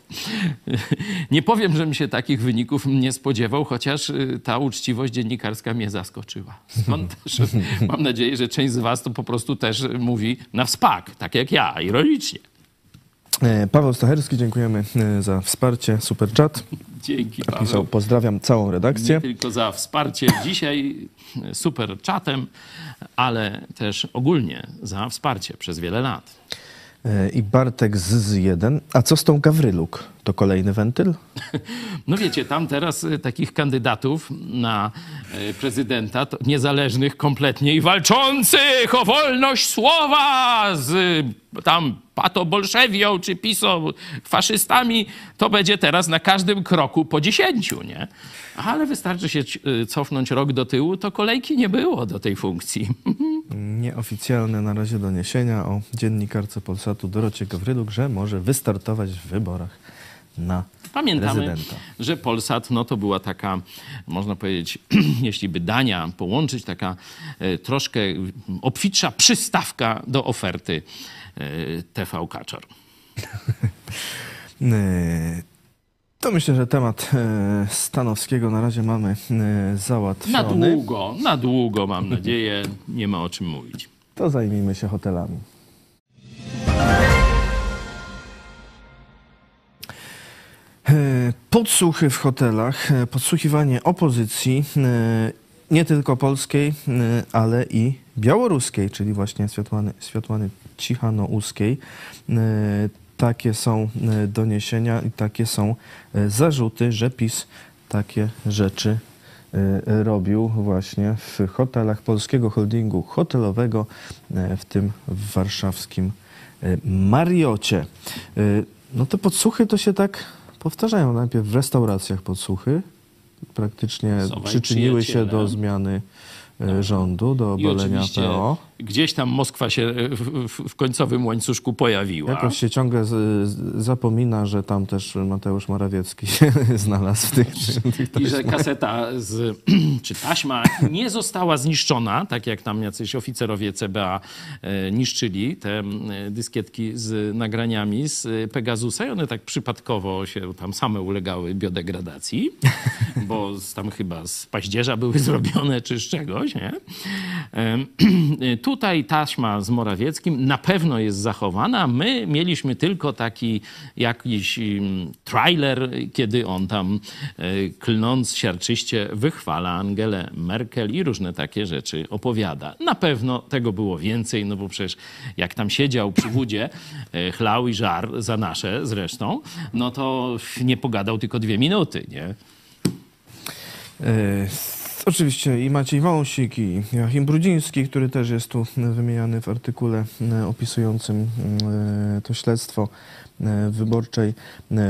nie powiem, żebym się takich wyników nie spodziewał, chociaż y, ta uczciwość dziennikarska mnie zaskoczyła. Stąd też mam nadzieję, że część z was to po prostu też mówi na wspak, tak jak ja, ironicznie. E, Paweł Stacherski, dziękujemy e, za wsparcie. Super chat. Dzięki, Pisał, Paweł. pozdrawiam całą Nie redakcję. tylko za wsparcie dzisiaj y, super czatem, ale też ogólnie za wsparcie przez wiele lat. E, I Bartek z 1. A co z tą Gawryluk? To kolejny wentyl? No wiecie, tam teraz y, takich kandydatów na y, prezydenta, niezależnych kompletnie i walczących o wolność słowa z y, tam patobolszewią czy piso faszystami, to będzie teraz na każdym kroku po dziesięciu, nie? Ale wystarczy się cofnąć rok do tyłu, to kolejki nie było do tej funkcji. Nieoficjalne na razie doniesienia o dziennikarce Polsatu Dorocie Gawryluk, że może wystartować w wyborach na Pamiętamy, prezydenta. że Polsat no, to była taka, można powiedzieć, jeśli by dania połączyć, taka e, troszkę obfitsza przystawka do oferty e, TV Kaczor. E, To myślę, że temat Stanowskiego na razie mamy e, Na załatwiony. długo, na długo mam nadzieję, nie ma o czym mówić. To zajmijmy się hotelami. Podsłuchy w hotelach, e, podsłuchiwanie opozycji, e, nie tylko polskiej, e, ale i białoruskiej, czyli właśnie Światłany, Światłany Cichanołuskiej. E, Takie są e, doniesienia i takie są e, zarzuty, że PiS takie rzeczy e, robił właśnie w hotelach polskiego holdingu hotelowego, e, w tym w warszawskim e, Mariocie. E, No te podsłuchy to się tak powtarzają. Najpierw w restauracjach podsłuchy praktycznie Są przyczyniły się do zmiany rządu, do obalenia PO. gdzieś tam Moskwa się w, w, w końcowym łańcuszku pojawiła. Jakoś się ciągle z, zapomina, że tam też Mateusz Morawiecki się znalazł w tych, tych I że kaseta z, czy taśma nie została zniszczona, tak jak tam jacyś oficerowie CBA e, niszczyli te dyskietki z nagraniami z Pegasusa i one tak przypadkowo się tam same ulegały biodegradacji, bo tam chyba z paździerza były zrobione czy z czegoś, nie? Tutaj taśma z Morawieckim na pewno jest zachowana. My mieliśmy tylko taki jakiś trailer, kiedy on tam e, klnąc siarczyście wychwala Angelę Merkel i różne takie rzeczy opowiada. Na pewno tego było więcej, no bo przecież jak tam siedział przy wódzie, e, chlał i żar za nasze zresztą, no to nie pogadał tylko dwie minuty, nie? E, Oczywiście i Maciej Wąsik, i Joachim Brudziński, który też jest tu wymieniany w artykule e, opisującym e, to śledztwo e, wyborczej,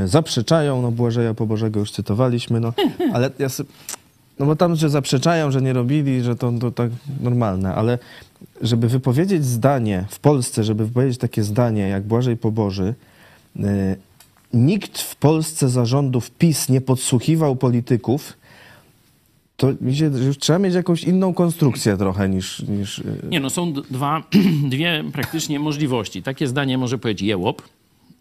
zaprzeczają, no Błażeja Pobożego już cytowaliśmy, no ale ja sobie, no bo tam, że zaprzeczają, że nie robili, że to, to tak normalne, ale żeby wypowiedzieć zdanie w Polsce, żeby wypowiedzieć takie zdanie jak Błażej Poboży, nikt w Polsce zarządów PiS nie podsłuchiwał polityków, to mi się, trzeba mieć jakąś inną konstrukcję trochę niż... niż y, Nie no, są dwa, dwie praktycznie możliwości. Takie zdanie może powiedzieć jełop,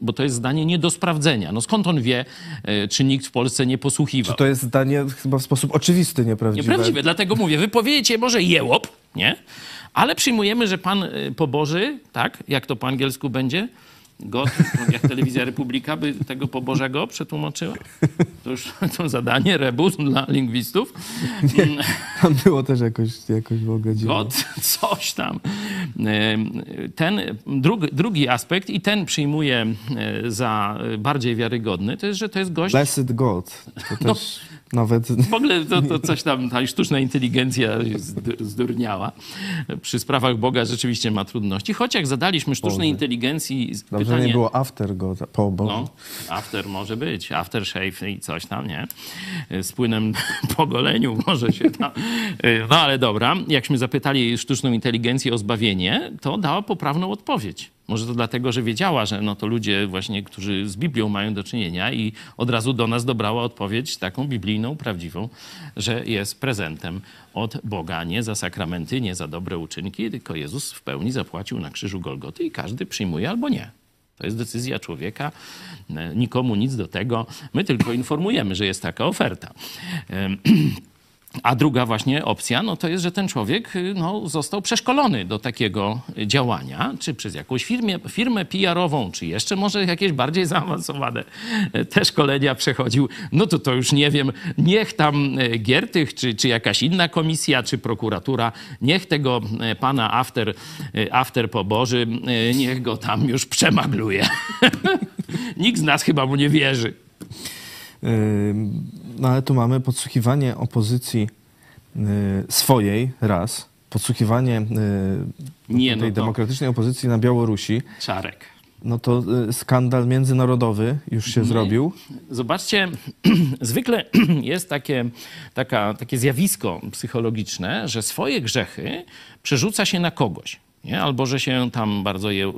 bo to jest zdanie nie do sprawdzenia. No skąd on wie, e, czy nikt w Polsce nie posłuchiwał? to jest zdanie chyba w sposób oczywisty nieprawdziwe. Nieprawdziwe, dlatego mówię, wypowiedzieć może jełop, nie? Ale przyjmujemy, że pan y, poboży, tak? Jak to po angielsku będzie? God, jak telewizja Republika by tego pobożego przetłumaczyła? To już to zadanie, rebus dla lingwistów. Tam było też jakoś, jakoś w ogóle dziwne. God, coś tam. Ten drugi, drugi aspekt i ten przyjmuję e, za bardziej wiarygodny, to jest, że to jest gość Blessed God. To no, też... Nawet W ogóle to, to coś tam, ta sztuczna inteligencja zdurniała. Przy sprawach Boga rzeczywiście ma trudności. Choć jak zadaliśmy sztucznej inteligencji dobrze pytanie... nie było after go po Bogu. No, after może być, aftershave i coś tam, nie? Z płynem po goleniu może się tam... No ale dobra, jakśmy zapytali sztuczną inteligencję o zbawienie, to dała poprawną odpowiedź. Może to dlatego, że wiedziała, że no to ludzie właśnie, którzy z Biblią mają do czynienia i od razu do nas dobrała odpowiedź taką biblijną, prawdziwą, że jest prezentem od Boga, nie za sakramenty, nie za dobre uczynki, tylko Jezus w pełni zapłacił na krzyżu Golgoty i każdy przyjmuje albo nie. To jest decyzja człowieka, e, nikomu nic do tego. My tylko informujemy, że jest taka oferta. A druga właśnie opcja, no to jest, że ten człowiek y, no, został przeszkolony do takiego działania, czy przez jakąś firmę, firmę PR-ową, czy jeszcze może jakieś bardziej zaawansowane e, te szkolenia przechodził. No to to już nie wiem, niech tam e, Giertych, czy, czy jakaś inna komisja, czy prokuratura, niech tego e, pana after, after poboży, niech go tam już przemagluje. Nikt z nas chyba mu nie wierzy. No ale tu mamy podsłuchiwanie opozycji y, swojej raz, podsłuchiwanie y, Nie, tej no demokratycznej opozycji na Białorusi. czarek. No to y, skandal międzynarodowy już się zrobił. Zobaczcie, zwykle jest takie, taka, takie zjawisko psychologiczne, że swoje grzechy przerzuca się na kogoś. Nie? Albo że się tam bardzo je y,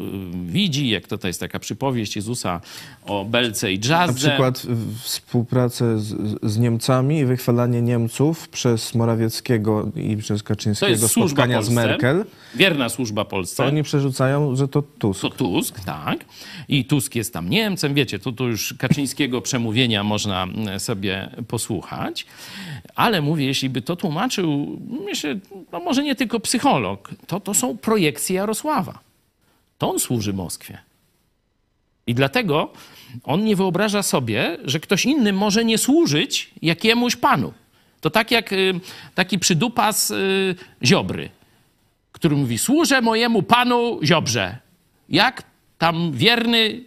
widzi, jak to, to jest taka przypowieść Jezusa o belce i Na dżazdze. przykład y, współpracę z, z Niemcami i wychwalanie Niemców przez Morawieckiego i przez To jest Kaczyńskiego służba spotkania z Polsce, Merkel. Wierna służba To Polsce. oni przerzucają, że to Tusk. To Tusk, tak. I Tusk jest tam Niemcem. Wiecie, to, to już Kaczyńskiego przemówienia można mm, sobie posłuchać. Ale mówię, jeśli by to tłumaczył, myślę, no może nie tylko psycholog, to to są projekcje Jarosława. To on służy Moskwie. I dlatego on nie wyobraża sobie, że ktoś inny może nie służyć jakiemuś panu. To tak jak y, taki przydupas y, Ziobry który mówi: Służę mojemu panu Ziobrze. Jak tam wierny,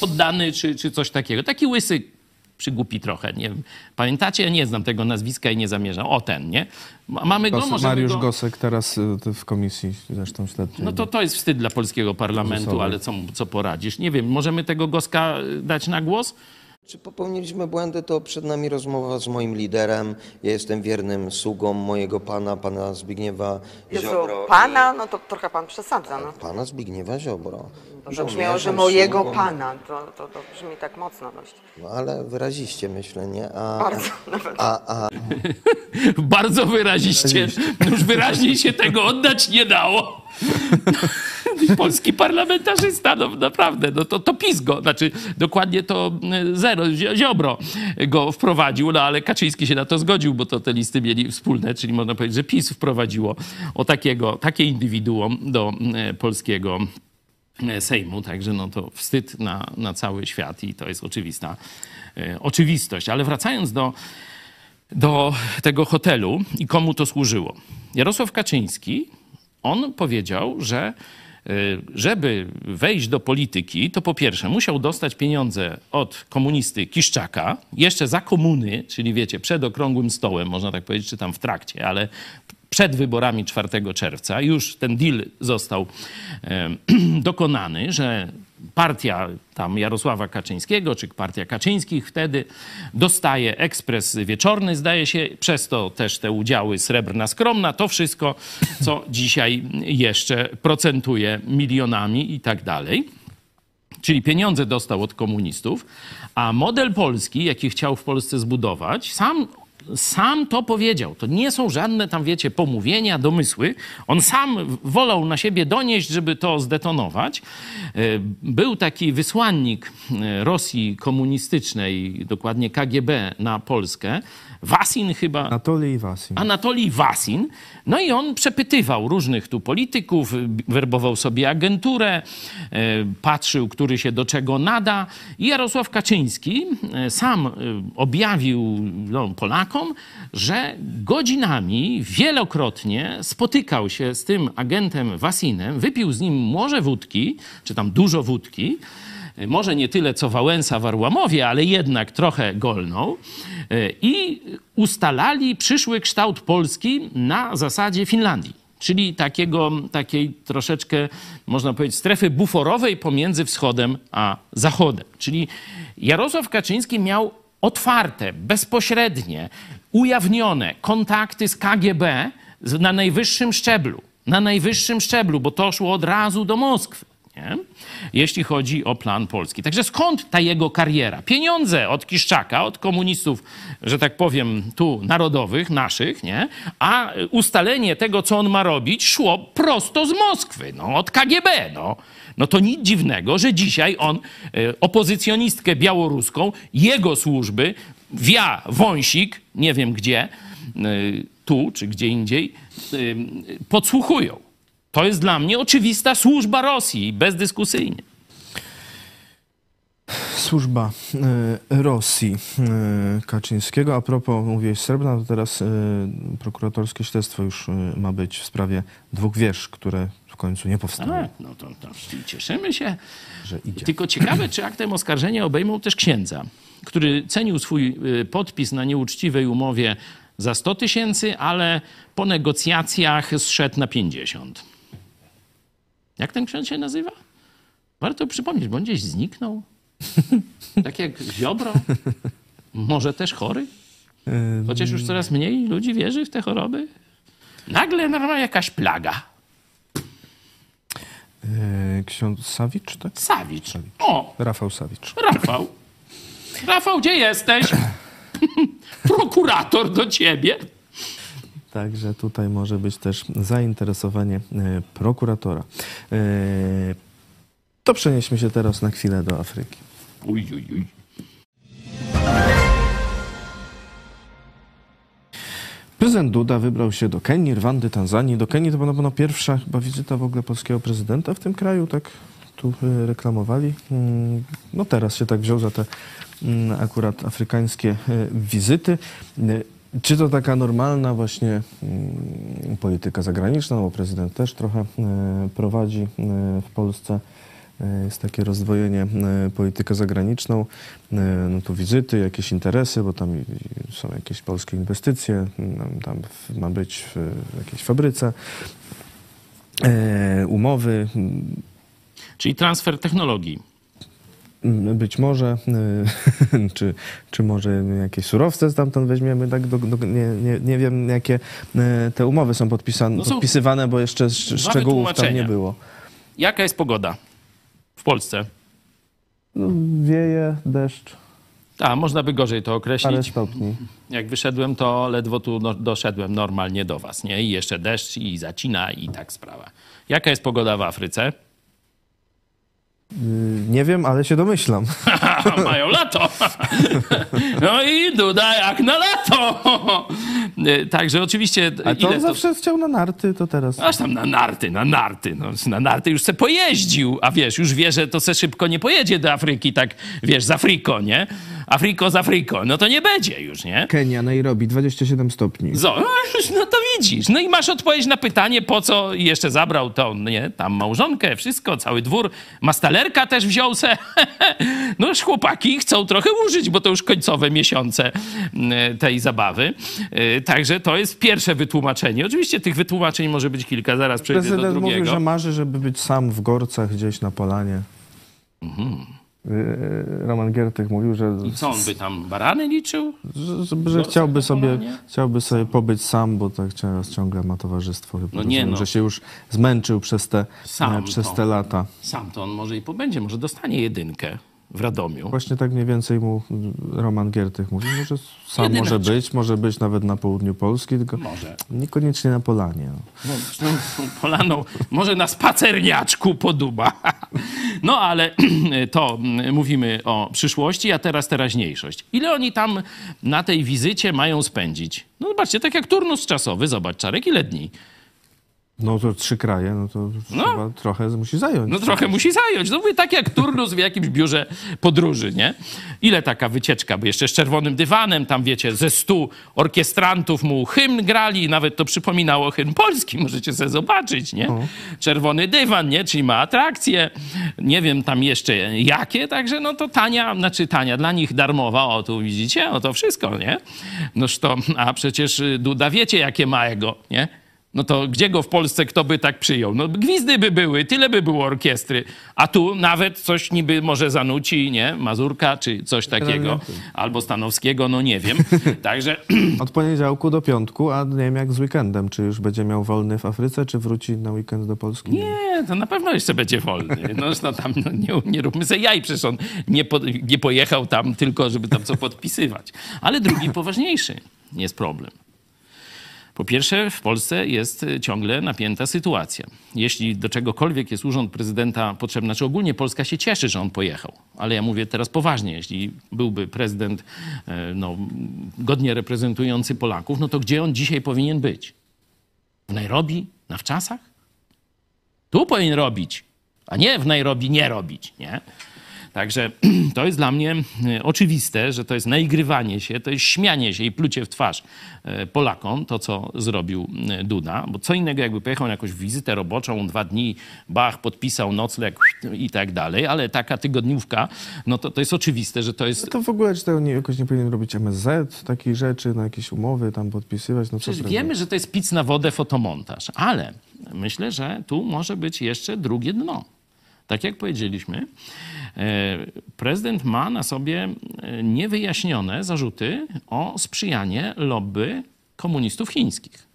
poddany, czy, czy coś takiego. Taki łysy, przygłupi trochę. Nie wiem. Pamiętacie? Nie znam tego nazwiska i nie zamierzam. O ten, nie? Ma- Mamy go, Mariusz go... Gosek teraz y, w komisji zresztą śledczej. No to to jest wstyd dla polskiego parlamentu, ale co, co poradzisz? Nie wiem, możemy tego Goska y, dać na głos? Czy popełniliśmy błędy, to przed nami rozmowa z moim liderem. Ja jestem wiernym sługą mojego pana, pana Zbigniewa Jezu, Ziobro. pana, no to trochę pan przesadza. No. Pana Zbigniewa Ziobro. To zabrzmiało, że mojego sługą. pana. To, to, to brzmi tak mocno dość. No ale wyraziście, myślę, nie? A, Bardzo nawet. a, a, Bardzo wyraziście. Już wyraźniej się tego oddać nie dało. Polski parlamentarzysta, no naprawdę, no to, to PiS go, znaczy dokładnie to y, zero, Zio- Ziobro go wprowadził, no ale Kaczyński się na to zgodził, bo to te listy mieli wspólne, czyli można powiedzieć, że PiS wprowadziło o takiego, takie indywiduum do y, polskiego Sejmu, także no to wstyd na, na cały świat i to jest oczywista y, oczywistość. Ale wracając do do tego hotelu i komu to służyło. Jarosław Kaczyński, on powiedział, że y, żeby wejść do polityki, to po pierwsze musiał dostać pieniądze od komunisty Kiszczaka, jeszcze za komuny, czyli wiecie, przed okrągłym stołem, można tak powiedzieć, czy tam w trakcie, ale przed wyborami 4 czerwca już ten deal został dokonany, że partia tam Jarosława Kaczyńskiego, czy partia Kaczyńskich wtedy dostaje ekspres wieczorny, zdaje się, przez to też te udziały srebrna skromna, to wszystko, co dzisiaj jeszcze procentuje milionami i tak dalej. Czyli pieniądze dostał od komunistów, a model polski, jaki chciał w Polsce zbudować, sam, sam to powiedział. To nie są żadne tam, wiecie, pomówienia, domysły. On sam wolał na siebie donieść, żeby to zdetonować. E, Był taki wysłannik e, Rosji komunistycznej, dokładnie KGB na Polskę, Wasin chyba, Anatolij Wasin. Anatolij Wasin. No i on przepytywał różnych tu polityków, werbował sobie agenturę, e, patrzył, który się do czego nada. I Jarosław Kaczyński e, sam e, objawił no, Polakom, że godzinami, wielokrotnie spotykał się z tym agentem Wasinem, wypił z nim może wódki, czy tam dużo wódki, może nie tyle co Wałęsa w Arłamowie, ale jednak trochę golną y, i ustalali przyszły kształt Polski na zasadzie Finlandii. Czyli takiego, takiej troszeczkę, można powiedzieć, strefy buforowej pomiędzy wschodem a zachodem. Czyli Jarosław Kaczyński miał otwarte, bezpośrednie, ujawnione kontakty z KGB na najwyższym szczeblu. Na najwyższym szczeblu, bo to szło od razu do Moskwy. Nie? Jeśli chodzi o plan Polski. Także skąd ta jego kariera? Pieniądze od Kiszczaka, od komunistów, że tak powiem, tu narodowych, naszych, nie? a ustalenie tego, co on ma robić, szło prosto z Moskwy, no, od KGB. No. no to nic dziwnego, że dzisiaj on e, opozycjonistkę białoruską, jego służby, wia wąsik, nie wiem gdzie, e, tu czy gdzie indziej, podsłuchują. To jest dla mnie oczywista służba Rosji, bezdyskusyjnie. Służba e, Rosji e, Kaczyńskiego. A propos, mówiłeś Srebrna, to teraz e, prokuratorskie śledztwo już ma być w sprawie dwóch wież, które w końcu nie powstały. Tak, no to, to cieszymy się. Że idzie. Tylko ciekawe, czy aktem oskarżenia obejmą też księdza, który cenił swój y, podpis na nieuczciwej umowie za 100 tysięcy, ale po negocjacjach zszedł na 50. Jak ten ksiądz się nazywa? Warto przypomnieć, bo on gdzieś zniknął. Tak jak Ziobro. Może też chory? Chociaż już coraz mniej ludzi wierzy w te choroby. Nagle normalnie jakaś plaga. E, Ksiądz Sawicz, tak? Sawicz. O, Rafał Sawicz. Rafał. Rafał, gdzie jesteś? Prokurator do ciebie. Także tutaj może być też zainteresowanie e, prokuratora. E, To przenieśmy się teraz na chwilę do Afryki. Uj, uj, uj. Prezydent Duda wybrał się do Kenii, Rwandy, Tanzanii. Do Kenii to była na pewno pierwsza chyba wizyta w ogóle polskiego prezydenta w tym kraju, tak tu y, reklamowali. Mm, No teraz się tak wziął za te mm, akurat afrykańskie wizyty. Czy to taka normalna właśnie mm, polityka zagraniczna, bo prezydent też trochę y, prowadzi y, w Polsce y, jest takie rozdwojenie politykę zagraniczną, no to wizyty, jakieś interesy, bo tam są jakieś polskie inwestycje, tam ma być w jakiejś fabryce, e, umowy, Czyli transfer technologii. M, być może, y, czy, czy może jakieś surowce stamtąd weźmiemy, tak, do, do, nie, nie, nie wiem jakie y, te umowy są podpisane, No są podpisywane, bo jeszcze szczegółów tam nie było. Jaka jest pogoda w Polsce? No, wieje, deszcz, A, można by gorzej to parę określić. stopni. Jak wyszedłem, to ledwo tu no, doszedłem normalnie do was, nie? I jeszcze deszcz i zacina i tak sprawa. Jaka jest pogoda w Afryce? Nie wiem, ale się domyślam. Mają lato. No i Duda jak na lato. Także oczywiście... A to ile zawsze chciał na narty, to teraz... Aż tam na narty, na narty. No, na narty już se pojeździł, a wiesz, już wie, że to se szybko nie pojedzie do Afryki, tak wiesz, z Afriko, nie? Afriko z Afriko. No to nie będzie już, nie? Kenia, Nairobi, 27 stopni. Zo, no to widzisz. No i masz odpowiedź na pytanie, po co jeszcze zabrał tą, nie, tam małżonkę, wszystko, cały dwór. Mastalerka też wziął se. No już chłopaki chcą trochę użyć, bo to już końcowe miesiące mm, tej zabawy. Także to jest pierwsze wytłumaczenie. Oczywiście tych wytłumaczeń może być kilka, zaraz przejdę do Prezydent drugiego. mówił, że marzy, żeby być sam w Gorcach gdzieś na polanie. Y, Roman Giertych mówił, że, I co, on by tam barany liczył? że, że, chciałby, sobie, chciałby sobie pobyć sam, bo tak ciągle ma towarzystwo. Chyba No nie rozumiem, no. Że się już zmęczył przez te, Sam e, przez to. te lata. Sam to on może i pobędzie, może dostanie jedynkę w Radomiu. Właśnie tak mniej więcej mu Roman Giertych mówił, że sam Jedynaczek. może być, może być nawet na południu Polski, tylko Może. niekoniecznie na polanie. No. No, Polaną, może na spacerniaczku poduba. No ale to mówimy o przyszłości, a teraz teraźniejszość. Ile oni tam na tej wizycie mają spędzić? No zobaczcie, tak jak turnus czasowy, zobacz Czarek, ile dni? No to trzy kraje, no to No. trochę musi zająć. No trochę musi zająć. No mówię, tak jak turnus w jakimś biurze podróży, nie? Ile taka wycieczka, bo jeszcze z czerwonym dywanem, tam wiecie, ze stu orkiestrantów mu hymn grali, nawet to przypominało hymn polski, możecie sobie zobaczyć, nie? Czerwony dywan, nie? Czyli ma atrakcje, nie wiem tam jeszcze jakie, także no to tania, znaczy tania, dla nich darmowa, o tu widzicie, o to wszystko, nie? Noż to, a przecież Duda wiecie jakie ma ego, nie? No to gdzie go w Polsce kto by tak przyjął? No gwizdy by były, tyle by było orkiestry. A tu nawet coś niby może zanuci, nie? Mazurka czy coś takiego. Albo Stanowskiego, no nie wiem. Także Od poniedziałku do piątku, a nie wiem jak z weekendem. Czy już będzie miał wolny w Afryce, czy wróci na weekend do Polski? nie, to na pewno jeszcze będzie wolny. No, no tam no, nie, nie róbmy sobie jaj, przecież on nie, po, nie pojechał tam tylko, żeby tam co podpisywać. Ale drugi poważniejszy jest problem. Po pierwsze, w Polsce jest y, ciągle napięta sytuacja. Jeśli do czegokolwiek jest urząd prezydenta potrzebny, znaczy ogólnie Polska się cieszy, że on pojechał, ale ja mówię teraz poważnie, jeśli byłby prezydent e, no, godnie reprezentujący Polaków, no to gdzie on dzisiaj powinien być? W Nairobi? Na wczasach? Tu powinien robić, a nie w Nairobi nie robić, nie? Także to jest dla mnie e, oczywiste, że to jest naigrywanie się, to jest śmianie się i plucie w twarz e, Polakom, to co zrobił e, Duda, bo co innego jakby pojechał na jakąś wizytę roboczą, dwa dni, bach, podpisał nocleg i tak dalej, ale taka tygodniówka, no to, to jest oczywiste, że to jest To w ogóle czy to nie, jakoś nie powinien robić MSZ, takich rzeczy, na jakieś umowy tam podpisywać? No co Przecież wiemy, że to jest pic na wodę, fotomontaż, ale myślę, że tu może być jeszcze drugie dno. Tak jak powiedzieliśmy, prezydent ma na sobie e, niewyjaśnione zarzuty o sprzyjanie lobby komunistów chińskich.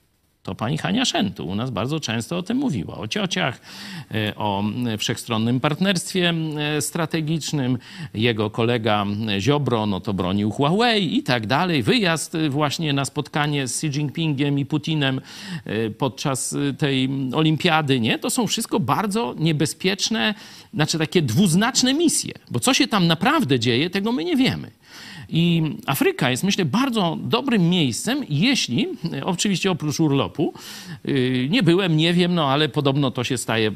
To pani Hania Szentu u nas bardzo często o tym mówiła. O ciociach, e, o wszechstronnym partnerstwie e, strategicznym. Jego kolega e, Ziobro no to bronił Huawei i tak dalej. Wyjazd właśnie na spotkanie z Xi Jinpingiem i Putinem podczas tej olimpiady, nie? To są wszystko bardzo niebezpieczne, znaczy takie dwuznaczne misje. Bo co się tam naprawdę dzieje, tego my nie wiemy. I Afryka jest, myślę, bardzo dobrym miejscem, jeśli, oczywiście oprócz urlopu, y, nie byłem, nie wiem, no ale podobno to się staje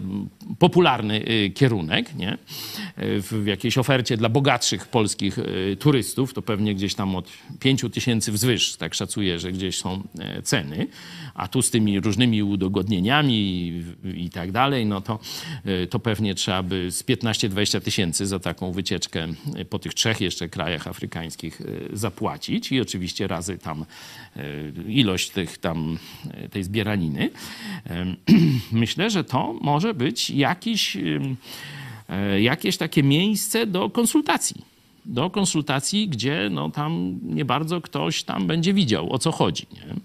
popularny y, kierunek, nie? Y, W jakiejś ofercie dla bogatszych polskich turystów, to pewnie gdzieś tam od 5 tysięcy wzwyż, tak szacuję, że gdzieś są e, ceny, a tu z tymi różnymi udogodnieniami i, tak dalej, no to, to pewnie trzeba by z 15-20 tysięcy za taką wycieczkę po tych trzech jeszcze krajach afrykańskich y, zapłacić i oczywiście razy tam y, ilość tych tam, y, tej zbieraniny. Myślę, że to może być jakiś, e, jakieś takie miejsce do konsultacji. Do konsultacji, gdzie no, tam nie bardzo ktoś tam będzie widział, o co chodzi. Nie?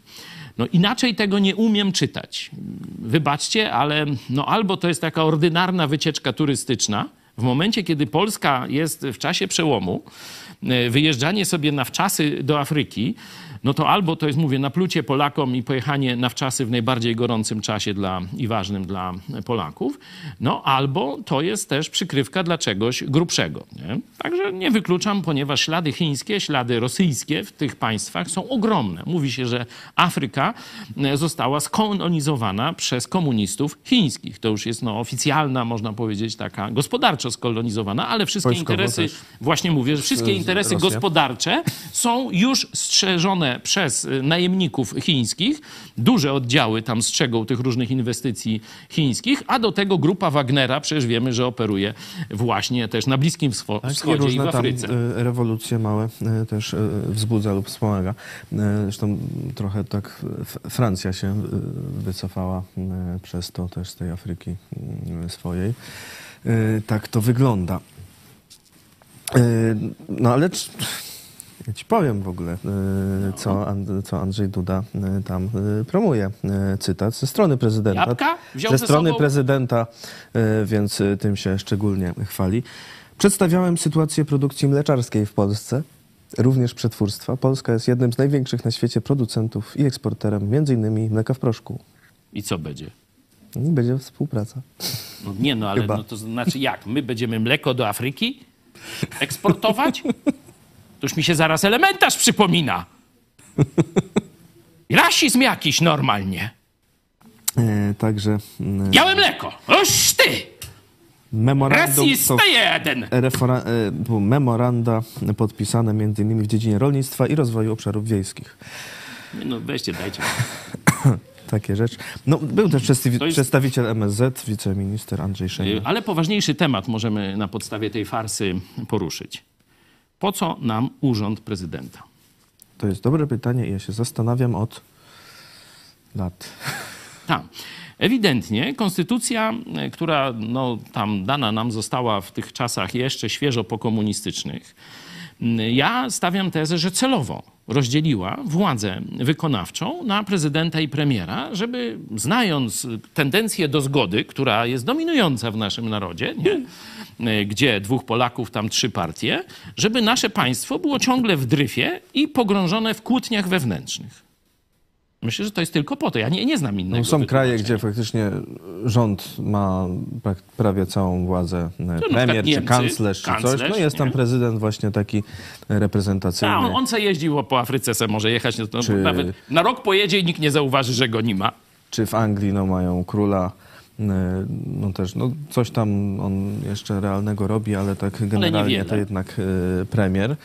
No inaczej tego nie umiem czytać. Wybaczcie, ale no albo to jest taka ordynarna wycieczka turystyczna, w momencie, kiedy Polska jest w czasie przełomu, e, wyjeżdżanie sobie na wczasy do Afryki, no to albo to jest, mówię, naplucie Polakom i pojechanie na wczasy w najbardziej gorącym czasie dla, i ważnym dla Polaków, no albo to jest też przykrywka dla czegoś grubszego. Nie? Także nie wykluczam, ponieważ ślady chińskie, ślady rosyjskie w tych państwach są ogromne. Mówi się, że Afryka e, została skolonizowana przez komunistów chińskich. To już jest no, oficjalna, można powiedzieć, taka gospodarczo skolonizowana, ale wszystkie Wojskowo interesy, też. właśnie mówię, że wszystkie interesy Rosja. gospodarcze są już strzeżone przez y, najemników chińskich. Duże oddziały tam strzegą tych różnych inwestycji chińskich, a do tego grupa Wagnera, przecież wiemy, że operuje właśnie też na Bliskim Wscho- Tak, i Wschodzie i w różne tam Afryce. e, rewolucje małe e, też wzbudza lub wspomaga. Zresztą trochę tak Francja się wycofała przez to też z tej Afryki swojej. Tak to wygląda. No ale ja ci powiem w ogóle, e, co, And- co Andrzej Duda e, tam e, promuje. Cytat ze strony prezydenta. Jabłka wziął ze ze strony sobą? prezydenta, więc tym się szczególnie chwali. Przedstawiałem sytuację produkcji mleczarskiej w Polsce, również przetwórstwa. Polska jest jednym z największych na świecie producentów i eksporterem m.in. mleka w proszku. I co będzie? I będzie współpraca. No nie, no ale Chyba. no to znaczy jak? My będziemy mleko do Afryki eksportować? To już mi się zaraz elementarz przypomina. Rasizm jakiś normalnie. E, Także mm, Białe mleko! Oż ty! memorandum Rasista jeden! refera- e, memoranda podpisane między innymi w dziedzinie rolnictwa i rozwoju obszarów wiejskich. No weźcie, dajcie. Takie rzeczy. No, był też jest- przedstawiciel MSZ, wiceminister Andrzej Szejna. Ale poważniejszy temat możemy na podstawie tej farsy poruszyć. Po co nam urząd prezydenta? To jest dobre pytanie i ja się zastanawiam od lat. Tak. Ewidentnie konstytucja, e, która no, tam dana nam została w tych czasach jeszcze świeżo pokomunistycznych, ja stawiam tezę, że celowo rozdzieliła władzę wykonawczą na prezydenta i premiera, żeby znając tendencję do zgody, która jest dominująca w naszym narodzie, nie? E, gdzie dwóch Polaków, tam trzy partie, żeby nasze państwo było ciągle w dryfie i pogrążone w kłótniach wewnętrznych. Myślę, że to jest tylko po to. Ja nie, nie znam innego. No, są kraje, gdzie faktycznie rząd ma prawie całą władzę. e, przykład Premier czy Niemcy, kanclerz, czy coś. No jest tam nie? prezydent właśnie taki reprezentacyjny. A, on, on se jeździł po Afryce, se może jechać. No, to Czy- Nawet na rok pojedzie i nikt nie zauważy, że go nie ma. Czy w Anglii no, mają króla. E, No też, no coś tam on jeszcze realnego robi, ale tak generalnie niewiele. to jednak e, premier. E,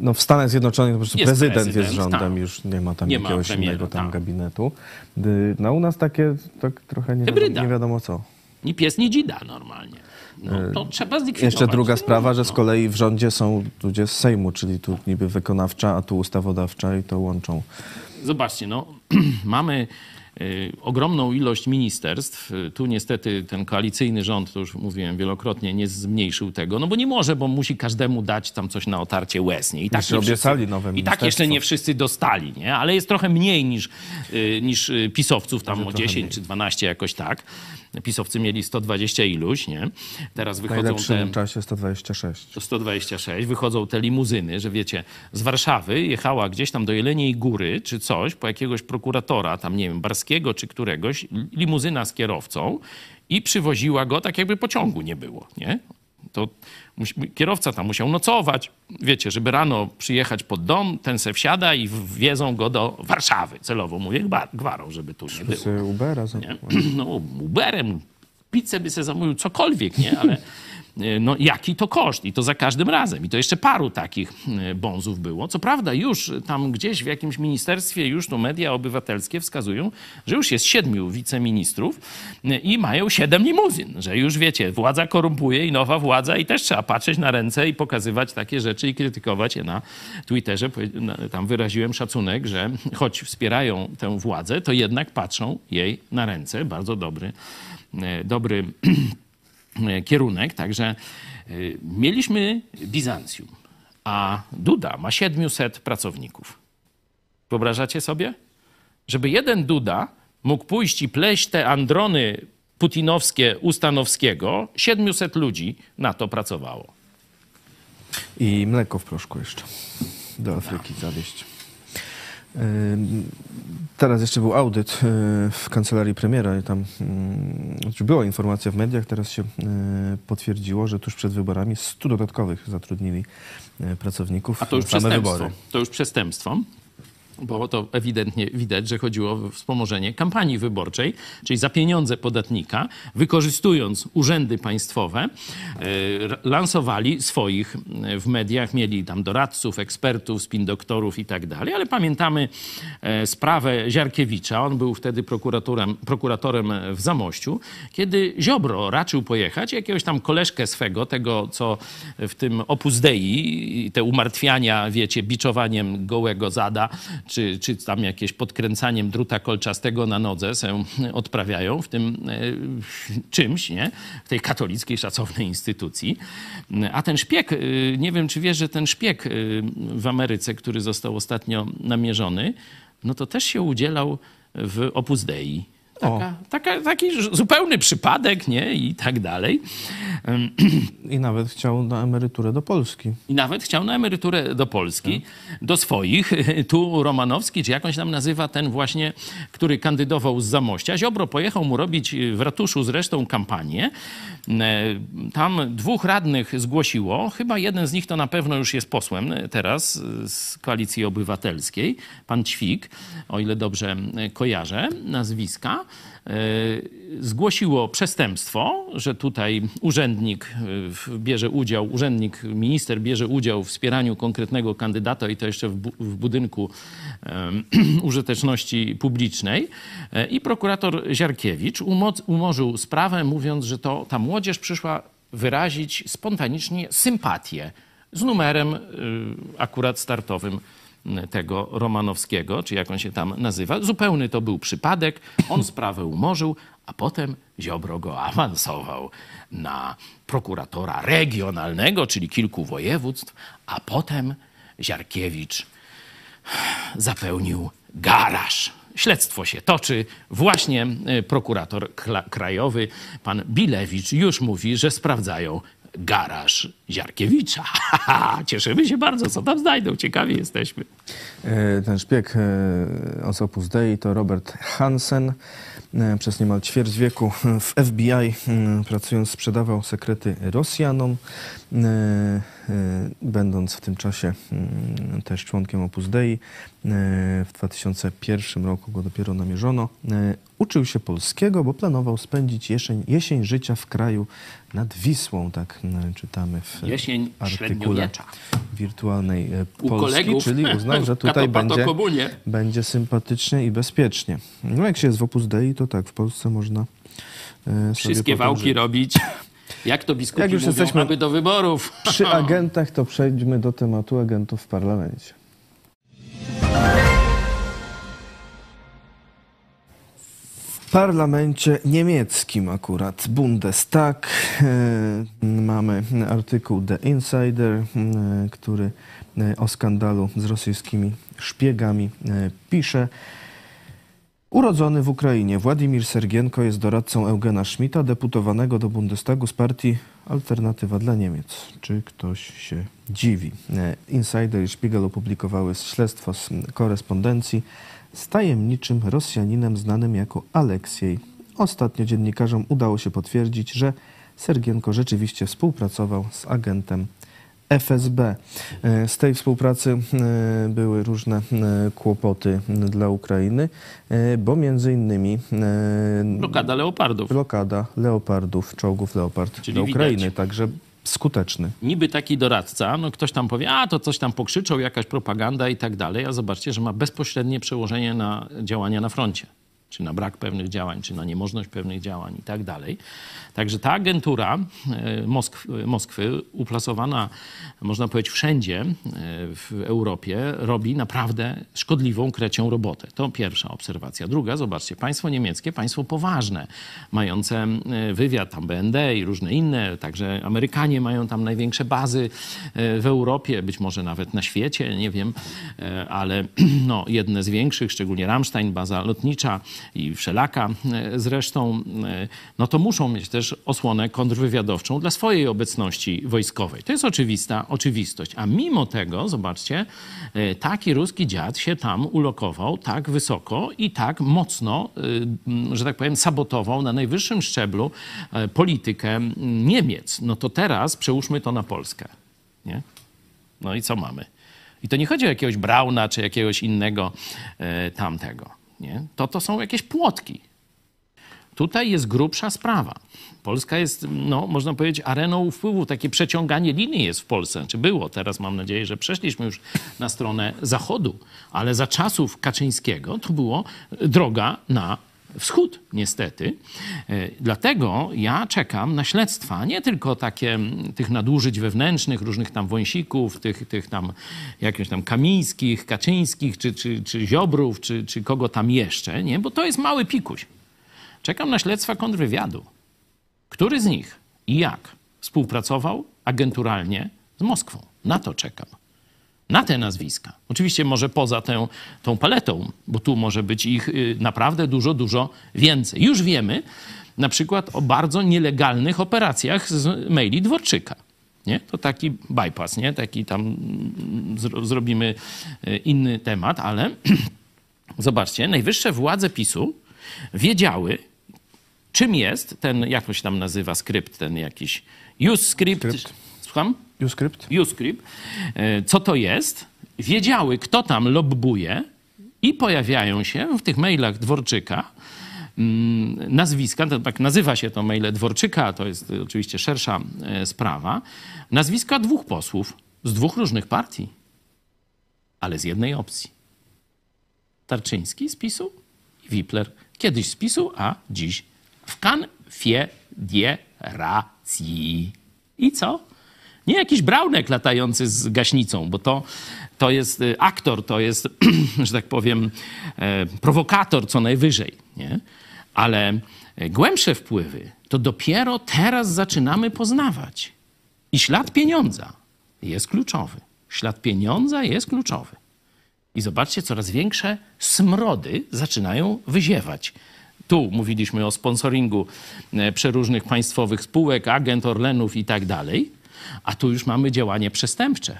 No w Stanach Zjednoczonych po prostu Jest prezydent, prezydent, jest rządem, tak. już nie ma tam Nie ma jakiegoś premiera, innego tam tak. gabinetu. No u nas takie tak trochę nie wiadomo, nie wiadomo co. Ni pies, ni dzida normalnie. No, to trzeba zlikwidować. Jeszcze druga No, sprawa, że no. z kolei w rządzie są ludzie z Sejmu, czyli tu niby wykonawcza, a tu ustawodawcza i to łączą. Zobaczcie, no, mamy ogromną ilość ministerstw. Y, Tu niestety ten koalicyjny rząd, to już mówiłem wielokrotnie, nie zmniejszył tego, no bo nie może, bo musi każdemu dać tam coś na otarcie łez. Nie? I tak, Jeszcze nie wszyscy, I tak jeszcze nie wszyscy dostali, nie? ale jest trochę mniej niż, y, niż y, pisowców, tam o 10 czy 12 jakoś tak. Pisowcy mieli 120 iluś, nie? Teraz W wychodzą najlepszym te... czasie 126. to 126, wychodzą te limuzyny, że wiecie, z Warszawy jechała gdzieś tam do Jeleniej Góry czy coś, po jakiegoś prokuratora, tam nie wiem, Barskiego czy któregoś, limuzyna z kierowcą i przywoziła go tak jakby pociągu nie było, nie? To kierowca tam musiał nocować, wiecie, żeby rano przyjechać pod dom, ten se wsiada i wiezą go do Warszawy. Celowo mówię gwa- gwarą, żeby tu nie było Ubera nie? no, Uberem, pizzę by sobie zamówił, cokolwiek, nie? Ale no, jaki to koszt? I to za każdym razem. I to jeszcze paru takich e, bonzów było. Co prawda już tam gdzieś w jakimś ministerstwie, już to media obywatelskie wskazują, że już jest siedmiu wiceministrów e, i mają siedem limuzyn. Że już wiecie, władza korumpuje i nowa władza i też trzeba patrzeć na ręce i pokazywać takie rzeczy i krytykować je na Twitterze. Tam wyraziłem szacunek, że choć wspierają tę władzę, to jednak patrzą jej na ręce. Bardzo dobry e, dobry e, kierunek. Także e, mieliśmy Bizancjum, a Duda ma 700 pracowników. Wyobrażacie sobie? Żeby jeden Duda mógł pójść i pleść te androny putinowskie Ustanowskiego, 700 ludzi na to pracowało. I mleko w proszku jeszcze do Afryki zawieźć. Teraz jeszcze był audyt y, w kancelarii premiera i tam ym, znaczy była informacja w mediach, teraz się y, potwierdziło, że tuż przed wyborami 100 dodatkowych zatrudnili y, pracowników A to już same przestępstwo. wybory. To już przestępstwo. Bo to ewidentnie widać, że chodziło o wspomożenie kampanii wyborczej, czyli za pieniądze podatnika, wykorzystując urzędy państwowe, e, lansowali swoich e, w mediach, mieli tam doradców, ekspertów, spin doktorów i tak dalej, ale pamiętamy e, sprawę Ziarkiewicza, on był wtedy prokuratorem, prokuratorem w Zamościu, kiedy Ziobro raczył pojechać, jakiegoś tam koleżkę swego, tego co w tym Opus Dei, te umartwiania, wiecie, biczowaniem gołego zada, czy, czy tam jakieś podkręcaniem druta kolczastego na nodze się odprawiają w tym e, czymś, nie? W tej katolickiej, szacownej instytucji. A ten szpieg, y, nie wiem, czy wiesz, że ten szpieg y, w Ameryce, który został ostatnio namierzony, no to też się udzielał w Opus Dei. Taka, taka, taki zupełny przypadek, nie? I tak dalej. I nawet chciał na emeryturę do Polski. I nawet chciał na emeryturę do Polski, do swoich. Tu Romanowski, czy jak on się tam nazywa, ten właśnie, który kandydował z Zamościa. Ziobro pojechał mu robić w ratuszu zresztą kampanię. E, Tam dwóch radnych zgłosiło, chyba jeden z nich to na pewno już jest posłem teraz z Koalicji Obywatelskiej, pan Ćwik, o ile dobrze kojarzę nazwiska. E, zgłosiło przestępstwo, że tutaj urzędnik e, bierze udział, urzędnik, minister bierze udział w wspieraniu konkretnego kandydata i to jeszcze w, w budynku użyteczności publicznej. E, I prokurator Ziarkiewicz umoc- umorzył sprawę, mówiąc, że to ta młodzież przyszła wyrazić spontanicznie sympatię z numerem y, akurat startowym tego Romanowskiego, czy jak on się tam nazywa. Zupełny to był przypadek. On sprawę umorzył, a potem Ziobro go awansował na prokuratora regionalnego, czyli kilku województw, a potem Ziarkiewicz zapełnił garaż. Śledztwo się toczy. Właśnie y, prokurator krajowy, pan Bilewicz, już mówi, że sprawdzają garaż Ziarkiewicza. Cieszymy się bardzo, co tam znajdą. Ciekawi jesteśmy. E, Ten szpieg e, z Opus Dei to Robert Hansen. E, Przez niemal ćwierć wieku w FBI e, pracując sprzedawał sekrety Rosjanom, e, e, będąc w tym czasie mm, też członkiem Opus Dei. E, W 2001 roku go dopiero namierzono. E, Uczył się polskiego, bo planował spędzić jesień, jesień życia w kraju nad Wisłą, tak e, czytamy w Jesień artykule wirtualnej e, U Polski, kolegów czyli uznał, że tutaj będzie, będzie sympatycznie i bezpiecznie. No jak się jest w Opus Dei, to tak, w Polsce można e, Wszystkie wałki żyć. robić. Jak to biskupi Jak już mówią, jesteśmy aby do wyborów. Przy agentach to przejdźmy do tematu agentów w parlamencie. W parlamencie niemieckim akurat, Bundestag, e, mamy artykuł The Insider, e, który e, o skandalu z rosyjskimi szpiegami pisze. Urodzony w Ukrainie, Władimir Sergienko jest doradcą Eugena Schmidta, deputowanego do Bundestagu z partii Alternatywa dla Niemiec. Czy ktoś się dziwi? E, Insider i Spiegel opublikowały śledztwo z korespondencji z tajemniczym Rosjaninem znanym jako Aleksiej. Ostatnio dziennikarzom udało się potwierdzić, że Sergienko rzeczywiście współpracował z agentem FSB. E, Z tej współpracy e, były różne e, kłopoty dla Ukrainy, bo między innymi Blokada leopardów. blokada leopardów, czołgów Leopard Czyli do Ukrainy, widać. także skuteczny. Niby taki doradca, no ktoś tam powie, a to coś tam pokrzyczał, jakaś propaganda i tak dalej, a zobaczcie, że ma bezpośrednie przełożenie na działania na froncie. Czy na brak pewnych działań, czy na niemożność pewnych działań i tak dalej. Także ta agentura e, Moskw, Moskwy, uplasowana, można powiedzieć, wszędzie e, w Europie, robi naprawdę szkodliwą, krecią robotę. To pierwsza obserwacja. Druga, zobaczcie, państwo niemieckie, państwo poważne, mające e, wywiad, tam BND i różne inne, także Amerykanie mają tam największe bazy e, w Europie, być może nawet na świecie, nie wiem, e, ale no, jedne z większych, szczególnie Ramstein, baza lotnicza i wszelaka e, zresztą, e, no to muszą mieć też osłonę kontrwywiadowczą dla swojej obecności wojskowej. To jest oczywista oczywistość. A mimo tego, zobaczcie, e, taki ruski dziad się tam ulokował tak wysoko i tak mocno, że tak powiem, sabotował na najwyższym szczeblu politykę Niemiec. No to teraz przełóżmy to na Polskę. Nie? No i co mamy? I to nie chodzi o jakiegoś Brauna czy jakiegoś innego tamtego. Nie? To to są jakieś płotki. Tutaj jest grubsza sprawa. Polska jest, no, można powiedzieć, areną wpływu. Takie przeciąganie linii jest w Polsce. Czy było? Teraz mam nadzieję, że przeszliśmy już na stronę zachodu. Ale za czasów Kaczyńskiego to było droga na wschód, niestety. E, Dlatego ja czekam na śledztwa, nie tylko takie tych nadużyć wewnętrznych, różnych tam wąsików, tych, tych tam jakichś tam Kamińskich, Kaczyńskich, czy, czy, czy Ziobrów, czy, czy kogo tam jeszcze, nie? Bo to jest mały pikuś. Czekam na śledztwa kontrwywiadu. Który z nich i jak współpracował agenturalnie z Moskwą? Na to czekam. Na te nazwiska. Oczywiście może poza tę, tą paletą, bo tu może być ich y, naprawdę dużo, dużo więcej. Już wiemy, na przykład o bardzo nielegalnych operacjach z maili Dworczyka. Nie? To taki bypass, nie? Taki tam mm, zro, zrobimy e, inny temat, ale zobaczcie, najwyższe władze PiSu wiedziały, czym jest ten, jak to się tam nazywa, skrypt, ten jakiś use script. Skrypt. Słucham? Uscript. E, Co to jest? Wiedziały, kto tam lobbuje i pojawiają się w tych mailach Dworczyka mm, nazwiska, tak nazywa się to maile Dworczyka, to jest y, oczywiście szersza e, sprawa, nazwiska dwóch posłów z dwóch różnych partii, ale z jednej opcji. Tarczyński z PiSu i Wipler. Kiedyś z PiSu, a dziś w konfederacji. I co? Nie jakiś braunek latający z gaśnicą, bo to, to jest y, aktor, to jest, że tak powiem, e, prowokator co najwyżej. Nie? Ale e, głębsze wpływy to dopiero teraz zaczynamy poznawać. I ślad pieniądza jest kluczowy. Ślad pieniądza jest kluczowy. I zobaczcie, coraz większe smrody zaczynają wyziewać. Tu mówiliśmy o sponsoringu e, przeróżnych państwowych spółek, agent Orlenów i tak dalej, a tu już mamy działanie przestępcze,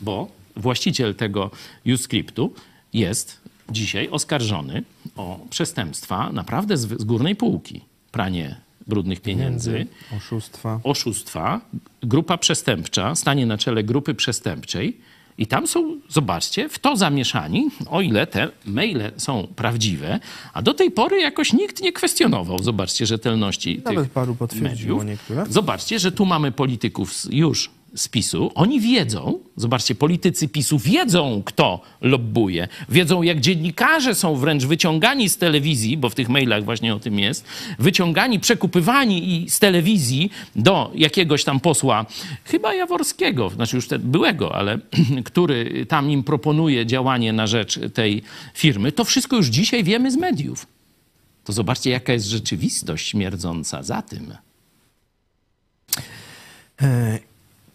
bo właściciel tego Uscriptu jest dzisiaj oskarżony o przestępstwa naprawdę z, z górnej półki. Pranie brudnych pieniędzy, Oszustwa. oszustwa, grupa przestępcza stanie na czele grupy przestępczej i tam są, zobaczcie, w to zamieszani, o ile te maile są prawdziwe, a do tej pory jakoś nikt nie kwestionował, zobaczcie, rzetelności Nawet tych paru potwierdziło mediów. niektóre. Zobaczcie, że tu mamy polityków już z PiSu. Oni wiedzą, zobaczcie, politycy PiSu wiedzą, kto lobbuje. Wiedzą, jak dziennikarze są wręcz wyciągani z telewizji, bo w tych mailach właśnie o tym jest, wyciągani, przekupywani i z telewizji do jakiegoś tam posła, chyba Jaworskiego, znaczy już byłego, ale który tam im proponuje działanie na rzecz tej firmy. To wszystko już dzisiaj wiemy z mediów. To zobaczcie, jaka jest rzeczywistość śmierdząca za tym.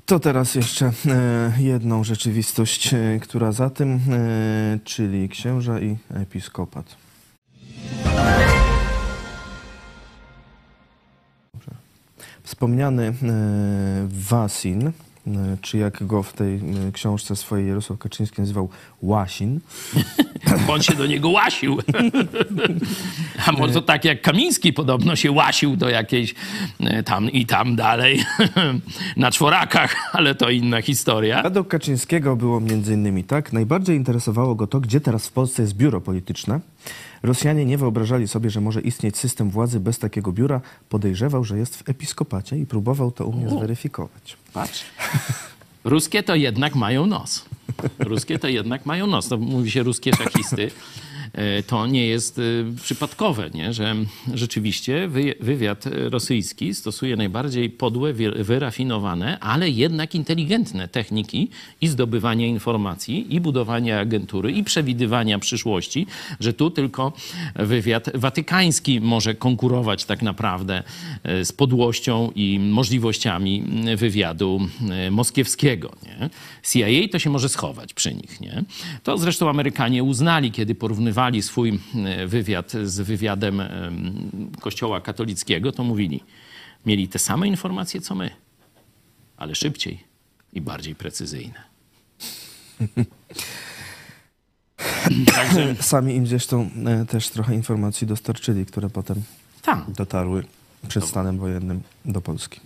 To teraz jeszcze e, jedną rzeczywistość, e, która za tym, e, czyli księża i episkopat. Wspomniany Wasin, czy jak go w tej e, książce swojej Jarosław Kaczyński nazywał Łasin, on się do niego łasił. A może tak jak Kamiński podobno się łasił do jakiejś e, tam i tam dalej na czworakach, ale to inna historia. Według Kaczyńskiego było między innymi tak, najbardziej interesowało go to, gdzie teraz w Polsce jest biuro polityczne. Rosjanie nie wyobrażali sobie, że może istnieć system władzy bez takiego biura. Podejrzewał, że jest w episkopacie i próbował to u mnie zweryfikować. Patrz. Ruskie to jednak mają nos. Ruskie to jednak mają nos. To mówi się ruskie szachisty. E, To nie jest e, przypadkowe, nie? że rzeczywiście wy- wywiad rosyjski stosuje najbardziej podłe, wyrafinowane, ale jednak inteligentne techniki i zdobywania informacji, i budowania agentury, i przewidywania przyszłości, że tu tylko wywiad watykański może konkurować tak naprawdę e, z podłością i możliwościami wywiadu moskiewskiego. Nie? CIA to się może schować przy nich. Nie? To zresztą Amerykanie uznali, kiedy porównywali swój e, wywiad z wywiadem em, Kościoła katolickiego, to mówili, mieli te same informacje co my, ale szybciej i bardziej precyzyjne. Także Sami im zresztą e, też trochę informacji dostarczyli, które potem tak, dotarły przed stanem wojennym do Polski.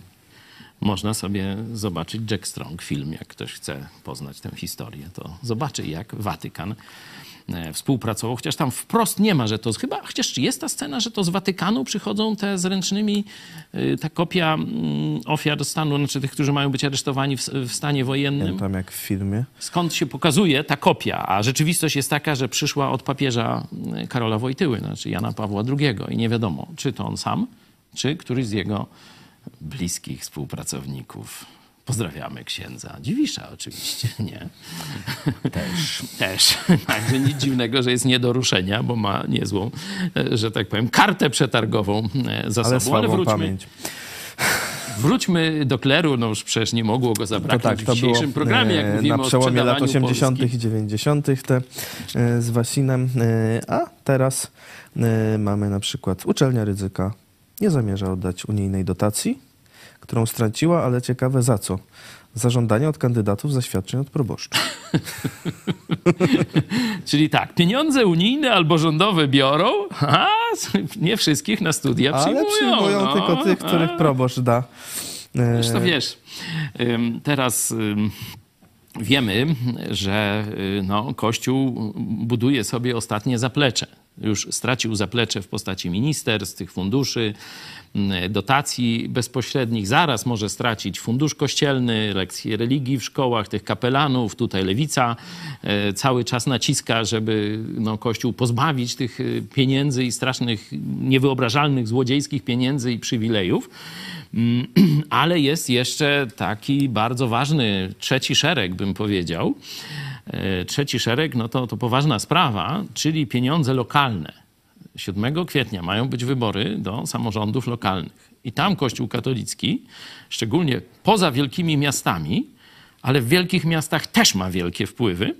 można sobie zobaczyć Jack Strong film, jak ktoś chce poznać tę historię, to zobaczy jak Watykan współpracował, chociaż tam wprost nie ma, że to chyba, chociaż jest ta scena, że to z Watykanu przychodzą te z ręcznymi, y, ta kopia mm, ofiar stanu, znaczy tych, którzy mają być aresztowani w, w stanie wojennym. Tam jak w filmie. Skąd się pokazuje ta kopia, a rzeczywistość jest taka, że przyszła od papieża y, Karola Wojtyły, znaczy Jana Pawła II i nie wiadomo, czy to on sam, czy któryś z jego bliskich współpracowników. Pozdrawiamy księdza Dziwisza oczywiście, nie? Też. Też. Także nic dziwnego, że jest nie do ruszenia, bo ma niezłą, e, że tak powiem, kartę przetargową e, za Ale sobą. Ale wróćmy, pamięć. wróćmy do kleru, no już przecież nie mogło go To zabraknąć tak, w to było dzisiejszym programie, jak e, mówimy na przełomie lat sprzedawaniu 80. Polski. i 90. te e, z Wasinem. E, A teraz e, mamy na przykład uczelnia ryzyka nie zamierza oddać unijnej dotacji, którą straciła, ale ciekawe za co. Za żądanie od kandydatów zaświadczeń od proboszcza. Czyli tak, pieniądze unijne albo rządowe biorą, a nie wszystkich na studia przyjmują. Ale przyjmują no. tylko tych, których A. proboszcz da. E, Zresztą wiesz, ym, teraz wiemy, że y, no, Kościół buduje sobie ostatnie zaplecze. Już stracił zaplecze w postaci ministerstw, tych funduszy, dotacji bezpośrednich. Zaraz może stracić fundusz kościelny, lekcje religii w szkołach, tych kapelanów. Tutaj lewica e, cały czas naciska, żeby no, Kościół pozbawić tych y, pieniędzy i strasznych, niewyobrażalnych, złodziejskich pieniędzy i przywilejów. Mm, Ale jest jeszcze taki bardzo ważny trzeci szereg, bym powiedział. E, Trzeci szereg, no to, to poważna sprawa, czyli pieniądze lokalne. 7 kwietnia mają być wybory do samorządów lokalnych. I tam Kościół katolicki, szczególnie poza wielkimi miastami, ale w wielkich miastach też ma wielkie wpływy,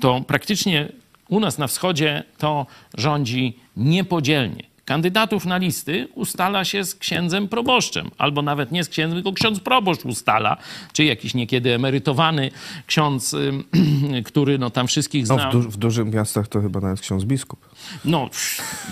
to praktycznie u nas na wschodzie to rządzi niepodzielnie. Kandydatów na listy ustala się z księdzem proboszczem, albo nawet nie z księdzem, tylko ksiądz proboszcz ustala, czy jakiś niekiedy emerytowany ksiądz, który no tam wszystkich no, zna. w, du- w dużych miastach to chyba nawet ksiądz biskup. No,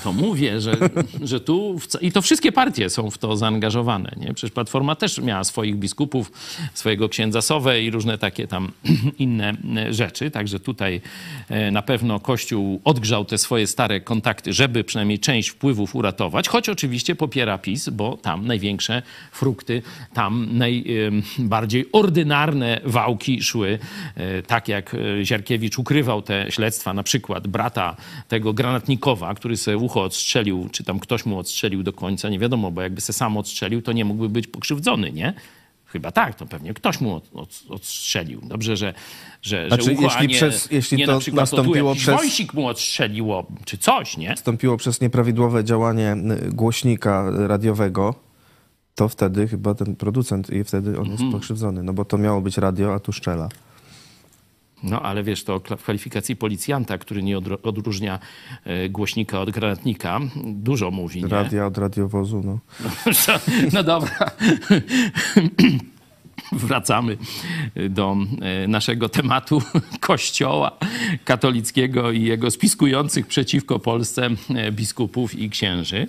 to mówię, że, że tu. I to wszystkie partie są w to zaangażowane. Nie? Przecież Platforma też miała swoich biskupów, swojego księdza Sowę i różne takie tam inne e, rzeczy. Także tutaj e, na pewno Kościół odgrzał te swoje stare kontakty, żeby przynajmniej część uratować, choć oczywiście popiera PiS, bo tam największe frukty, tam najbardziej ordynarne wałki szły. E, Tak jak e, Ziarkiewicz ukrywał te śledztwa, na przykład brata tego granatnikowa, który sobie ucho odstrzelił, czy tam ktoś mu odstrzelił do końca, nie wiadomo, bo jakby se sam odstrzelił, to nie mógłby być pokrzywdzony, nie? Chyba tak, to pewnie ktoś mu od, od, odstrzelił. Dobrze, że, że, Znaczy, że ucho, jeśli nie, przez- jeśli nie to na przykład nastąpiło przez- wąsik mu odstrzeliło, czy coś, nie? Nastąpiło przez nieprawidłowe działanie głośnika radiowego, to wtedy chyba ten producent i wtedy on jest pokrzywdzony. No bo to miało być radio, a tu szczela. No ale wiesz, to w kwalifikacji policjanta, który nie odróżnia e, głośnika od granatnika, dużo mówi, nie? Radia od radiowozu, no. No dobra. Wracamy do e, naszego tematu Kościoła katolickiego i jego spiskujących przeciwko Polsce e, biskupów i księży.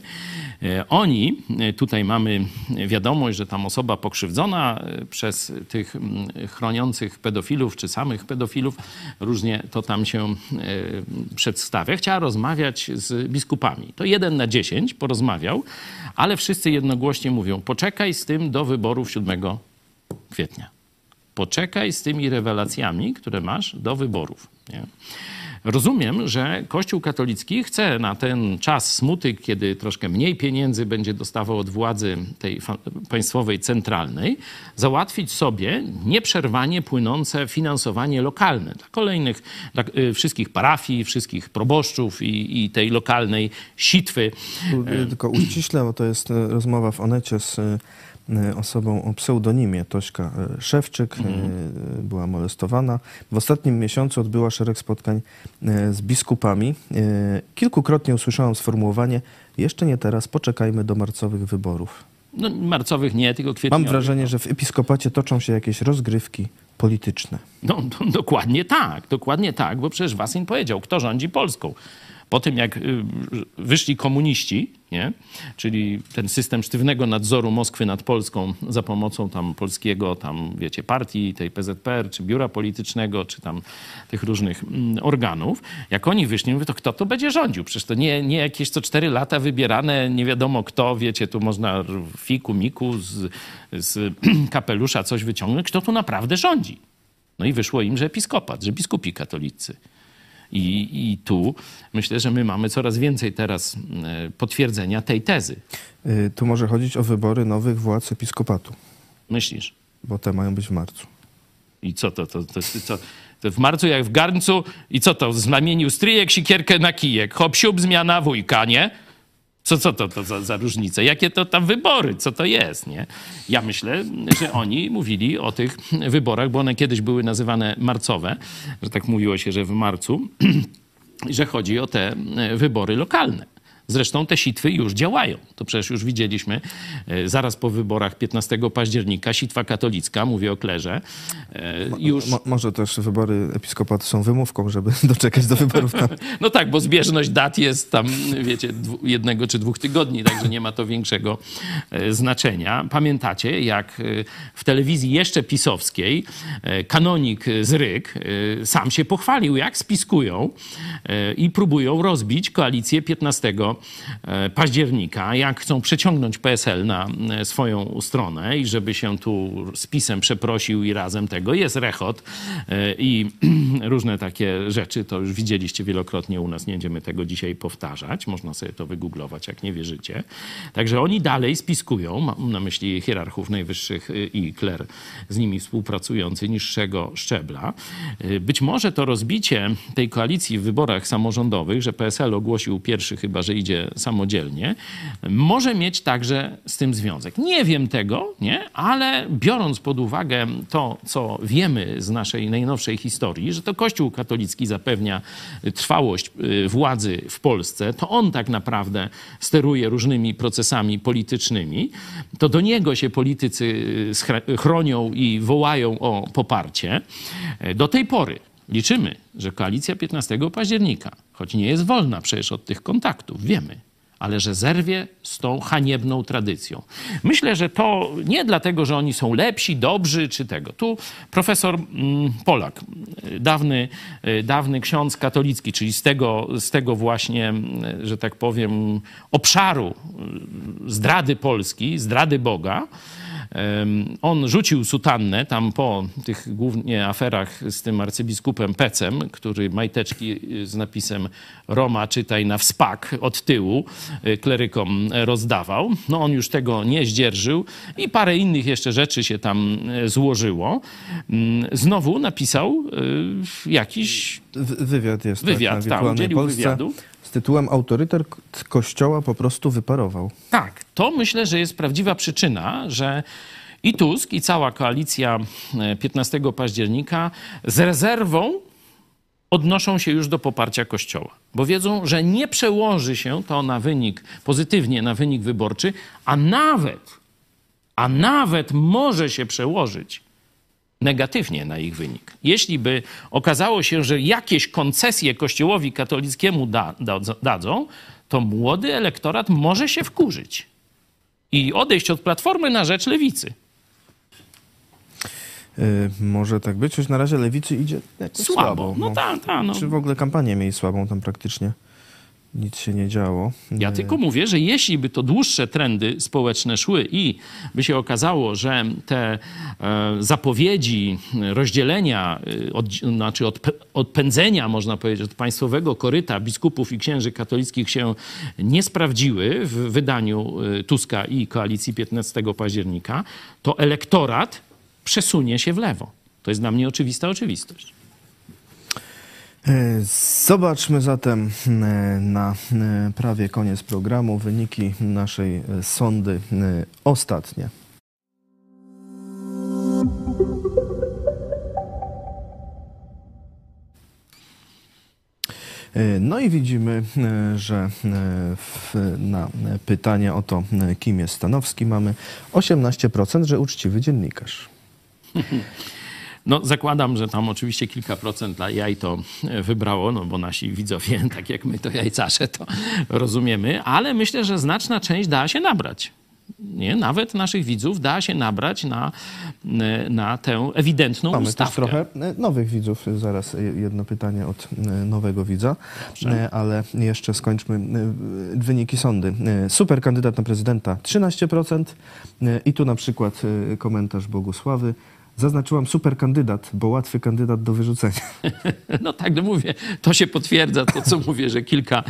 Oni, tutaj mamy wiadomość, że tam osoba pokrzywdzona przez tych mm, chroniących pedofilów, czy samych pedofilów, różnie to tam się przedstawia, chciała rozmawiać z biskupami. To jeden na dziesięć porozmawiał, ale wszyscy jednogłośnie mówią, poczekaj z tym do wyborów 7 kwietnia. Poczekaj z tymi rewelacjami, które masz do wyborów. Nie? Rozumiem, że Kościół katolicki chce na ten czas smuty, kiedy troszkę mniej pieniędzy będzie dostawał od władzy tej państwowej, centralnej, załatwić sobie nieprzerwanie płynące finansowanie lokalne dla kolejnych, dla y, wszystkich parafii, wszystkich proboszczów i, i tej lokalnej sitwy. Tylko uściślę, bo to jest y, rozmowa w Onecie z y, osobą o pseudonimie Tośka y, Szewczyk. y, Była molestowana. W ostatnim miesiącu odbyła szereg spotkań y, z biskupami. Y, Kilkukrotnie usłyszałam sformułowanie jeszcze nie teraz, poczekajmy do marcowych wyborów. No, marcowych nie, tylko kwietniowych. Mam wrażenie, że w episkopacie toczą się jakieś rozgrywki polityczne. No, do, dokładnie tak, dokładnie tak, bo przecież Wasyń powiedział, kto rządzi Polską. Po tym, jak y, wyszli komuniści, nie? czyli ten system sztywnego nadzoru Moskwy nad Polską za pomocą tam polskiego, tam wiecie, partii, tej PZPR, czy biura politycznego, czy tam tych różnych mm, organów, jak oni wyszli, mówię, to kto to będzie rządził? Przecież to nie, nie jakieś co cztery lata wybierane, nie wiadomo kto, wiecie, tu można fiku, miku z, z kapelusza coś wyciągnąć, kto tu naprawdę rządzi? No i wyszło im, że episkopat, że biskupi katolicy. I, I tu myślę, że my mamy coraz więcej teraz e, potwierdzenia tej tezy. Y, Tu może chodzić o wybory nowych władz episkopatu, Myślisz? bo te mają być w marcu. I co to? to, to, to, to w marcu jak w garncu i co to? Zamienił stryjek sikierkę na kijek. Hop, siup, zmiana wujka, nie? Co, co to, to za, za różnice? Jakie to tam wybory? Co to jest, nie? Ja myślę, że oni mówili o tych wyborach, bo one kiedyś były nazywane marcowe, że tak mówiło się, że w marcu, że chodzi o te wybory lokalne. Zresztą te sitwy już działają. To przecież już widzieliśmy e, zaraz po wyborach 15 października, sitwa katolicka, mówię o klerze, e, już... Mo, może też wybory episkopatu są wymówką, żeby doczekać do wyborów tam. No tak, bo zbieżność dat jest tam, wiecie, jednego czy dwóch tygodni, także nie ma to większego e, znaczenia. Pamiętacie, jak w telewizji jeszcze pisowskiej kanonik z Ryk e, sam się pochwalił, jak spiskują i próbują rozbić koalicję 15 e, października, jak chcą przeciągnąć PSL na e, swoją stronę i żeby się tu z PiSem przeprosił i razem tego. Jest rechot e, i różne takie rzeczy, to już widzieliście wielokrotnie u nas, nie będziemy tego dzisiaj powtarzać, można sobie to wygooglować, jak nie wierzycie. Także oni dalej spiskują, mam na myśli hierarchów najwyższych i kler z nimi współpracujący niższego szczebla. Być może to rozbicie tej koalicji w wyborach samorządowych, że PSL ogłosił pierwszy chyba, że idzie samodzielnie, może mieć także z tym związek. Nie wiem tego, nie? ale biorąc pod uwagę to, co wiemy z naszej najnowszej historii, że to Kościół katolicki zapewnia trwałość y, władzy w Polsce, to on tak naprawdę steruje różnymi procesami politycznymi, to do niego się politycy y, chronią i wołają o poparcie. Do tej pory liczymy, że koalicja 15 października, choć nie jest wolna przecież od tych kontaktów, wiemy, ale że zerwie z tą haniebną tradycją. Myślę, że to nie dlatego, że oni są lepsi, dobrzy czy tego. Tu profesor mm, Polak, y, dawny, y, dawny ksiądz katolicki, czyli z tego, z tego właśnie, y, że tak powiem, obszaru zdrady Polski, zdrady Boga, On rzucił sutannę tam po tych głównie aferach z tym arcybiskupem Pecem, który majteczki z napisem Roma czytaj na wspak od tyłu y, klerykom rozdawał. No on już tego nie zdzierżył i parę innych jeszcze rzeczy się tam y, złożyło. Mm, Znowu napisał y, jakiś Wywiad jest Wywiad, tak, tak, na wirtualnej udzielił Polsce wywiadu. Tytułem Autorytet Kościoła po prostu wyparował. Tak, to myślę, że jest prawdziwa przyczyna, że i Tusk, i cała koalicja e, 15 października z rezerwą odnoszą się już do poparcia Kościoła, bo wiedzą, że nie przełoży się to na wynik, pozytywnie na wynik wyborczy, a nawet, a nawet może się przełożyć negatywnie na ich wynik. Jeśli by okazało się, że jakieś koncesje Kościołowi katolickiemu da, da, dadzą, to młody elektorat może się wkurzyć i odejść od Platformy na rzecz Lewicy. Y, może tak być, choć na razie lewicy idzie Słabo. słabo. No tak, tak. No. Czy w ogóle kampanię mieli słabą, tam praktycznie nic się nie działo. Ja tylko mówię, że jeśli by to dłuższe trendy społeczne szły i by się okazało, że te e, zapowiedzi rozdzielenia, e, od, znaczy odp- odpędzenia, można powiedzieć, od państwowego koryta biskupów i księży katolickich się nie sprawdziły w wydaniu e, Tuska i koalicji 15 października, to elektorat przesunie się w lewo. To jest dla mnie oczywista oczywistość. E, Zobaczmy zatem e, na e, prawie koniec programu wyniki naszej sondy ostatnie. No i widzimy, że w, na pytanie o to, kim jest Stanowski, mamy 18%, że uczciwy dziennikarz. No, zakładam, że tam oczywiście kilka procent dla jaj to e, wybrało, no bo nasi widzowie, tak jak my to jajcarze, to rozumiemy, ale myślę, że znaczna część dała się nabrać. Nie, nawet naszych widzów da się nabrać na, e, na tę ewidentną Mamy ustawkę. też trochę e, nowych widzów. Zaraz jedno pytanie od nowego widza, E, ale jeszcze skończmy wyniki sądy. Super kandydat na prezydenta 13% E, i tu na przykład komentarz Bogusławy. Zaznaczyłam super kandydat, bo łatwy kandydat do wyrzucenia. No tak, no mówię, to się potwierdza to, co mówię, że kilka,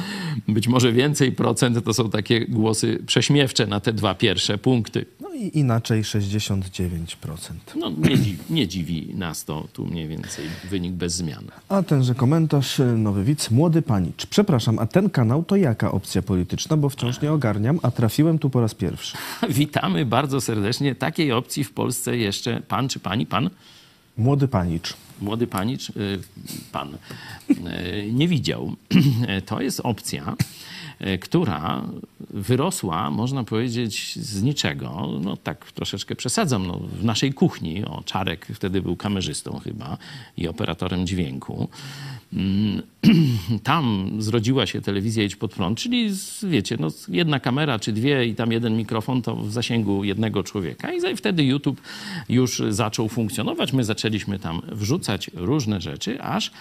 być może więcej procent to są takie głosy prześmiewcze na te dwa pierwsze punkty. No i inaczej 69%. No nie dziwi, nie dziwi nas to tu mniej więcej wynik bez zmian. A tenże komentarz, e, nowy widz, młody panicz. Przepraszam, a ten kanał to jaka opcja polityczna, bo wciąż nie ogarniam, a trafiłem tu po raz pierwszy. Witamy bardzo serdecznie. Takiej opcji w Polsce jeszcze pan czy pani, pan, Młody panicz. młody panicz, y, pan y, nie widział. To jest opcja, e, która wyrosła, można powiedzieć, z niczego. No tak troszeczkę przesadzam, no, w naszej kuchni. O, Czarek wtedy był kamerzystą chyba i operatorem dźwięku. Mm, Tam zrodziła się telewizja Idź Pod Prąd, czyli wiecie, no, jedna kamera czy dwie i tam jeden mikrofon to w zasięgu jednego człowieka. I wtedy YouTube już zaczął funkcjonować. My zaczęliśmy tam wrzucać różne rzeczy, aż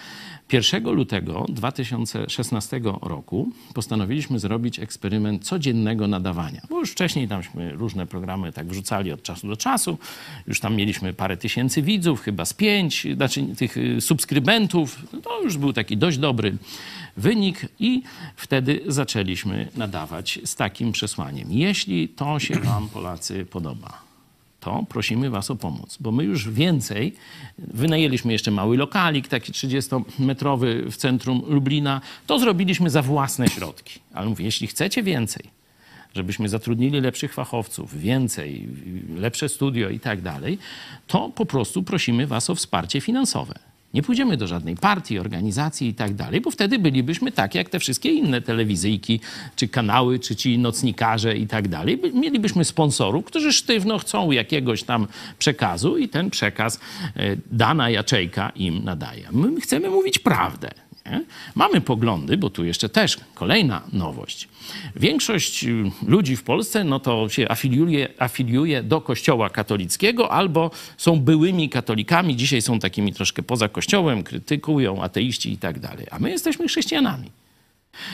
1 lutego 2016 roku postanowiliśmy zrobić eksperyment codziennego nadawania. Bo już wcześniej tamśmy różne programy tak wrzucali od czasu do czasu. Już tam mieliśmy parę tysięcy widzów, chyba z pięć, znaczy tych y, subskrybentów. No To już był taki dość dobry wynik i wtedy zaczęliśmy nadawać z takim przesłaniem. Jeśli to się wam, Polacy, podoba, to prosimy Was o pomoc, bo my już więcej, wynajęliśmy jeszcze mały lokalik, taki 30-metrowy w centrum Lublina, to zrobiliśmy za własne środki. Ale mówię, jeśli chcecie więcej, żebyśmy zatrudnili lepszych fachowców, więcej, lepsze studio i tak dalej, to po prostu prosimy Was o wsparcie finansowe. Nie pójdziemy do żadnej partii, organizacji i tak dalej, bo wtedy bylibyśmy tak jak te wszystkie inne telewizyjki, czy kanały, czy ci nocnikarze i tak dalej. By- Mielibyśmy sponsorów, którzy sztywno chcą jakiegoś tam przekazu i ten przekaz e, dana jaczejka im nadaje. My chcemy mówić prawdę. Mamy poglądy, bo tu jeszcze też kolejna nowość. Większość y, ludzi w Polsce no to się afiliuje, afiliuje do kościoła katolickiego albo są byłymi katolikami, dzisiaj są takimi troszkę poza kościołem, krytykują ateiści i tak dalej. A my jesteśmy chrześcijanami.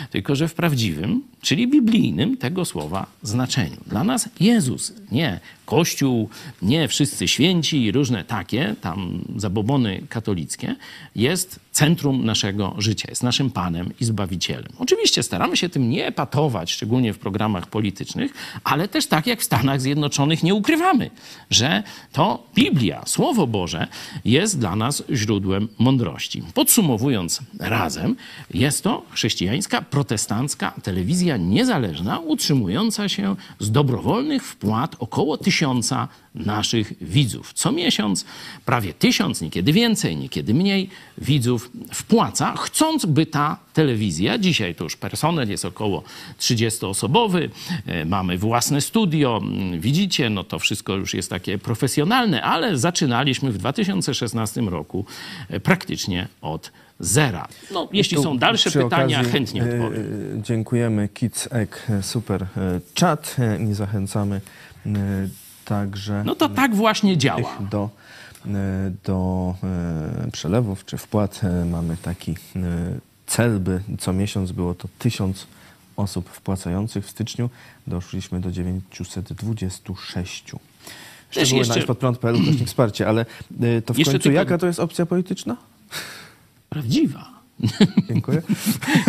Tylko, że w prawdziwym, czyli biblijnym tego słowa znaczeniu. Dla nas Jezus, nie Kościół, nie wszyscy święci i różne takie tam zabobony katolickie, jest centrum naszego życia, jest naszym Panem i Zbawicielem. Oczywiście staramy się tym nie epatować, szczególnie w programach politycznych, ale też tak jak w Stanach Zjednoczonych nie ukrywamy, że to Biblia, Słowo Boże jest dla nas źródłem mądrości. Podsumowując razem, jest to chrześcijańska, protestancka telewizja niezależna, utrzymująca się z dobrowolnych wpłat około tysiąca naszych widzów. Co miesiąc prawie tysiąc, niekiedy więcej, niekiedy mniej widzów wpłaca, chcąc, by ta telewizja, dzisiaj to już personel jest około 30-osobowy, e, mamy własne studio, mm, widzicie, no to wszystko już jest takie profesjonalne, ale zaczynaliśmy w 2016 roku e, praktycznie od zera. No, jeśli są dalsze pytania, okazji, chętnie e, odpowiem. Dziękujemy Kids Egg, super czat i zachęcamy także No to tak właśnie działa. do, e, do e, przelewów czy wpłat. E, Mamy taki cel, by co miesiąc było to tysiąc osób wpłacających. W styczniu doszliśmy do 926. Szczegóły jeszcze- na ispodprąd.pl ukośnik wsparcie, ale to w końcu jaka to jest opcja polityczna? Prawdziwa. Dziękuję.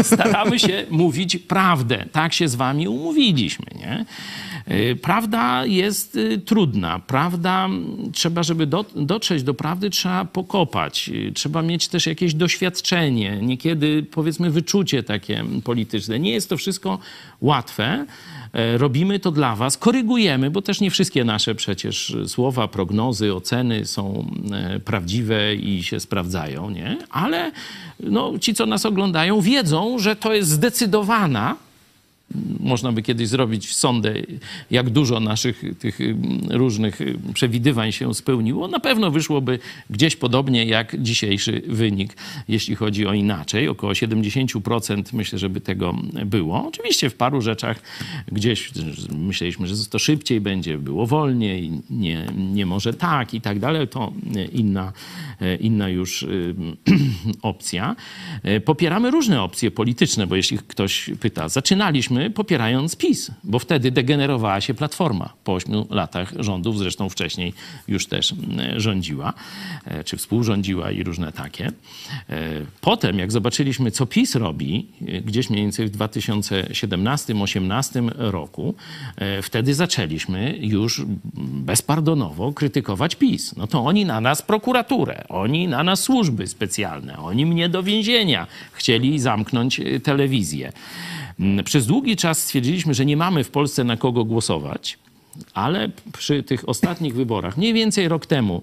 staramy się mówić prawdę. Tak się z wami umówiliśmy, nie? Y, Prawda jest y, trudna. Prawda, trzeba, żeby do, dotrzeć do prawdy, trzeba pokopać. Y, Trzeba mieć też jakieś doświadczenie, niekiedy powiedzmy wyczucie takie polityczne. Nie jest to wszystko łatwe. E, Robimy to dla was, korygujemy, bo też nie wszystkie nasze przecież słowa, prognozy, oceny są e, prawdziwe i się sprawdzają, nie? Ale no, ci, co nas oglądają, wiedzą, że to jest zdecydowana można by kiedyś zrobić sondę, jak dużo naszych tych różnych przewidywań się spełniło. Na pewno wyszłoby gdzieś podobnie jak dzisiejszy wynik, jeśli chodzi o inaczej. Około 70% myślę, żeby tego było. Oczywiście w paru rzeczach gdzieś myśleliśmy, że to szybciej będzie, było wolniej, nie, nie może tak i tak dalej. To inna, inna już opcja. E, Popieramy różne opcje polityczne, bo jeśli ktoś pyta, zaczynaliśmy popierając PiS, bo wtedy degenerowała się Platforma po ośmiu latach rządów, zresztą wcześniej już też mm, rządziła, e, czy współrządziła i różne takie. E, Potem, jak zobaczyliśmy, co PiS robi, e, gdzieś mniej więcej w 2017-2018 roku, wtedy zaczęliśmy już bezpardonowo krytykować PiS. No to oni na nas prokuraturę, oni na nas służby specjalne, oni mnie do więzienia chcieli zamknąć telewizję. Mm, Przez długi czas stwierdziliśmy, że nie mamy w Polsce na kogo głosować. Ale przy tych ostatnich wyborach, mniej więcej rok temu,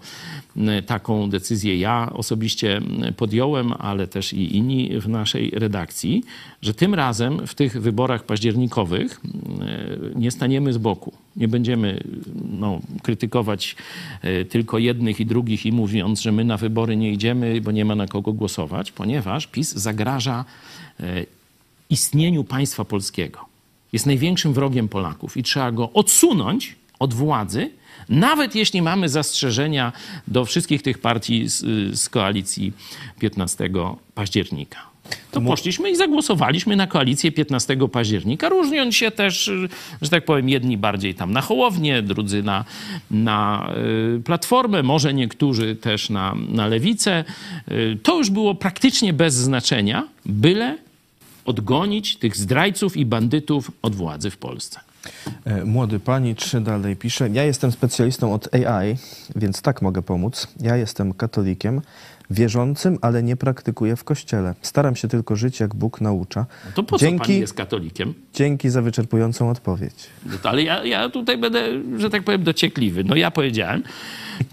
m, taką decyzję ja osobiście m, podjąłem, ale też i inni w naszej redakcji, że tym razem w tych wyborach październikowych nie staniemy z boku. Nie będziemy no, krytykować e, tylko jednych i drugich i mówiąc, że my na wybory nie idziemy, bo nie ma na kogo głosować, ponieważ PiS zagraża e, istnieniu państwa polskiego. Jest największym wrogiem Polaków i trzeba go odsunąć od władzy, nawet jeśli mamy zastrzeżenia do wszystkich tych partii z, z koalicji 15 października. To poszliśmy i zagłosowaliśmy na koalicję 15 października, różniąc się też, że tak powiem, jedni bardziej tam na Hołownię, drudzy na, na y, Platformę, może niektórzy też na, na Lewicę. Y, To już było praktycznie bez znaczenia, byle odgonić tych zdrajców i bandytów od władzy w Polsce. E, Młody panicz dalej pisze, ja jestem specjalistą od AI, więc tak mogę pomóc. Ja jestem katolikiem, wierzącym, ale nie praktykuję w kościele. Staram się tylko żyć, jak Bóg naucza. No to po co dzięki, pani jest katolikiem? dzięki za wyczerpującą odpowiedź. No ale ja, ja tutaj będę, że tak powiem, dociekliwy. No ja powiedziałem,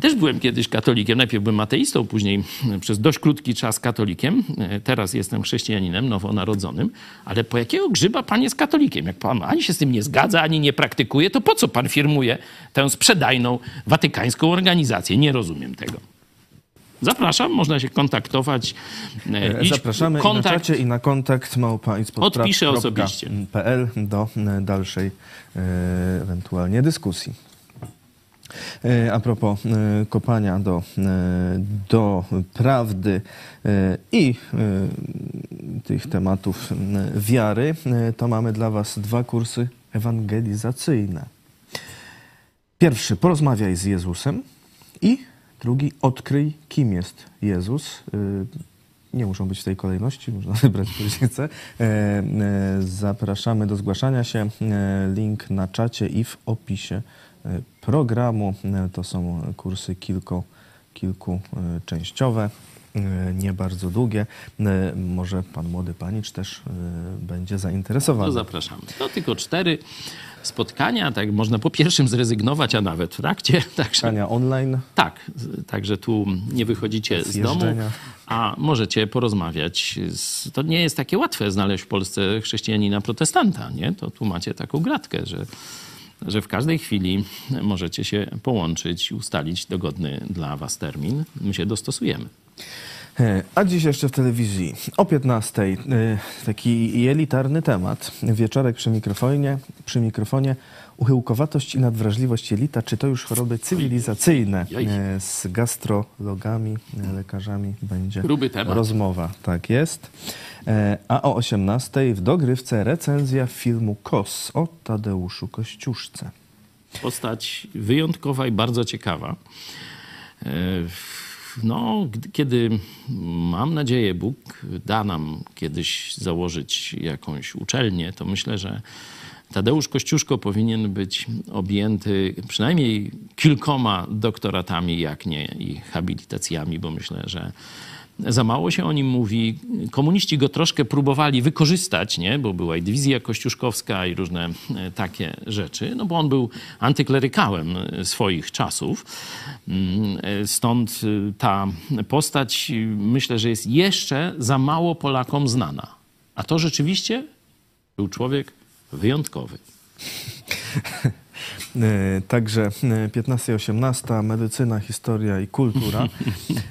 też byłem kiedyś katolikiem. Najpierw byłem ateistą, później przez dość krótki czas katolikiem. E, Teraz jestem chrześcijaninem nowonarodzonym. Ale po jakiego grzyba pan jest katolikiem? Jak pan ani się z tym nie zgadza, ani nie praktykuje, to po co pan firmuje tę sprzedajną watykańską organizację? Nie rozumiem tego. Zapraszam, można się kontaktować. E, E, idź- Zapraszamy i na czacie i na kontakt małpa Odpiszę osobiście. Do e, dalszej ewentualnie dyskusji. A propos kopania do, do prawdy i tych tematów wiary, to mamy dla Was dwa kursy ewangelizacyjne. Pierwszy, porozmawiaj z Jezusem i drugi, odkryj, kim jest Jezus. Y, Nie muszą być w tej kolejności, można wybrać, który się chce. E, e, Zapraszamy do zgłaszania się. E, Link na czacie i w opisie programu. To są kursy kilku, kilkuczęściowe, nie bardzo długie. Może pan młody panicz też będzie zainteresowany. zapraszamy. To tylko cztery spotkania, tak można po pierwszym zrezygnować, a nawet w trakcie. Także, Spotkania online. tak, także tu nie wychodzicie z domu, a możecie porozmawiać. Z, to nie jest takie łatwe znaleźć w Polsce chrześcijanina protestanta, nie? To tu macie taką gratkę, że, że w każdej chwili możecie się połączyć i ustalić dogodny dla was termin. My się dostosujemy. E, A dziś jeszcze w telewizji o 15 e, taki elitarny temat. Wieczorek przy mikrofonie, przy mikrofonie uchyłkowatość i nadwrażliwość jelita, czy to już choroby cywilizacyjne? E, Z gastrologami, lekarzami będzie rozmowa. Tak jest. A o 18 w dogrywce recenzja filmu KOS o Tadeuszu Kościuszce. postać wyjątkowa i bardzo ciekawa. No, kiedy mam nadzieję, Bóg da nam kiedyś założyć jakąś uczelnię, to myślę, że Tadeusz Kościuszko powinien być objęty przynajmniej kilkoma doktoratami, jak nie i habilitacjami, bo myślę, że za mało się o nim mówi. Komuniści go troszkę próbowali wykorzystać, nie? bo była i dywizja kościuszkowska i różne e, takie rzeczy, no bo on był antyklerykałem e, swoich czasów. Mm, e, Stąd ta postać myślę, że jest jeszcze za mało Polakom znana. A to rzeczywiście był człowiek wyjątkowy. E, Także e, 15-18 medycyna, historia i kultura.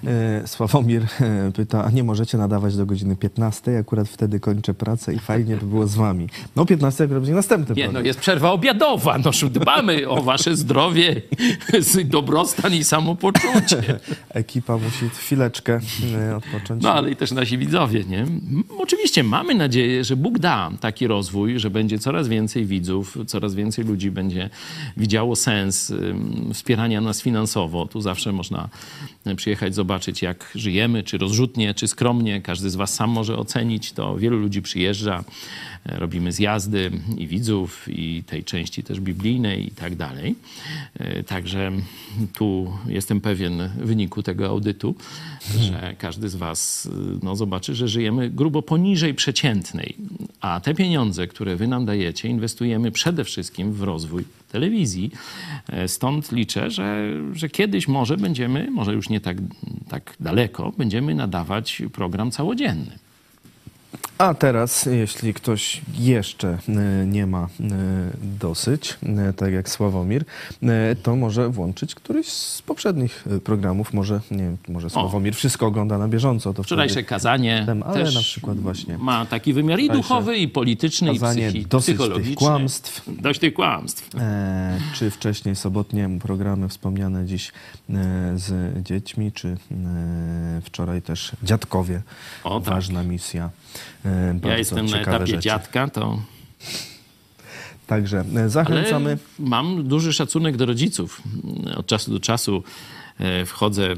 E, Sławomir e, pyta, a nie możecie nadawać do godziny 15? Akurat wtedy kończę pracę i fajnie by było z wami. No 15 akurat będzie następny Nie, no jest przerwa obiadowa. No, dbamy o wasze zdrowie, dobrostan i samopoczucie. Ekipa musi chwileczkę e, odpocząć. No ale i też nasi widzowie, nie? Oczywiście mamy nadzieję, że Bóg da taki rozwój, że będzie coraz więcej widzów, coraz więcej ludzi będzie widziało sens wspierania nas finansowo. Tu zawsze można przyjechać, zobaczyć jak żyjemy, czy rozrzutnie, czy skromnie. Każdy z was sam może ocenić to. Wielu ludzi przyjeżdża, e, robimy zjazdy i widzów, i tej części też biblijnej i tak dalej. E, Także tu jestem pewien wyniku tego audytu, że każdy z was y, no, zobaczy, że żyjemy grubo poniżej przeciętnej. A te pieniądze, które wy nam dajecie, inwestujemy przede wszystkim w rozwój telewizji. E, Stąd liczę, że, że kiedyś może będziemy, może już nie tak, tak daleko, będziemy nadawać program całodzienny. A teraz, jeśli ktoś jeszcze e, nie ma e, dosyć, e, tak jak Sławomir, to może włączyć któryś z poprzednich programów. Może, nie wiem, może Sławomir wszystko ogląda na bieżąco. To Wczorajsze kazanie Tem, ale też na przykład właśnie ma taki wymiar i duchowy, i polityczny, i psychi- dosyć tych psychologiczny. kłamstw. Dość tych kłamstw. E, czy wcześniej sobotnie programy wspomniane dziś z dziećmi, czy wczoraj też dziadkowie. O, tak. Ważna misja. E, bardzo Ja jestem na etapie rzeczy. dziadka, to Także e, Ale zachęcamy. mam duży szacunek do rodziców. Od czasu do czasu e, wchodzę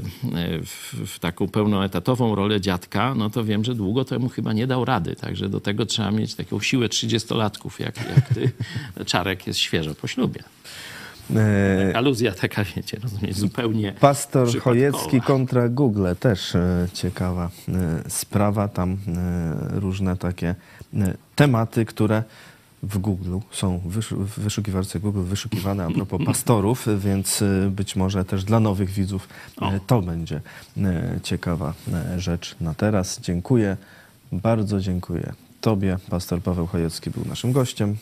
w, taką pełnoetatową rolę dziadka, no to wiem, że długo temu chyba nie dał rady. Także do tego trzeba mieć taką siłę 30-latków, jak, jak ty. Czarek jest świeżo po ślubie. E, Aluzja taka, wiecie, rozumiesz, zupełnie Pastor. Chojecki kontra Google też e, ciekawa e, sprawa. Tam różne takie tematy, które w Google są w wyszukiwarce Google wyszukiwane a propos pastorów, więc być może też dla nowych widzów e, to będzie ciekawa rzecz na teraz. Dziękuję, bardzo dziękuję Tobie. Pastor Paweł Chojecki był naszym gościem.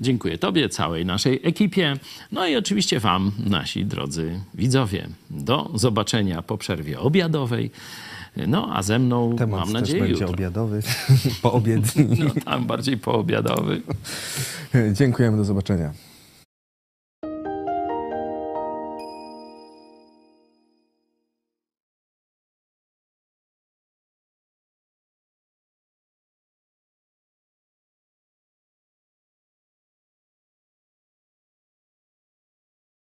Dziękuję Tobie, całej naszej ekipie, no i oczywiście Wam, nasi drodzy widzowie. Do zobaczenia po przerwie obiadowej. No a ze mną, Temat mam też nadzieję, będzie jutro. obiadowy, poobiedni. No tam bardziej poobiadowy. Dziękujemy, do zobaczenia.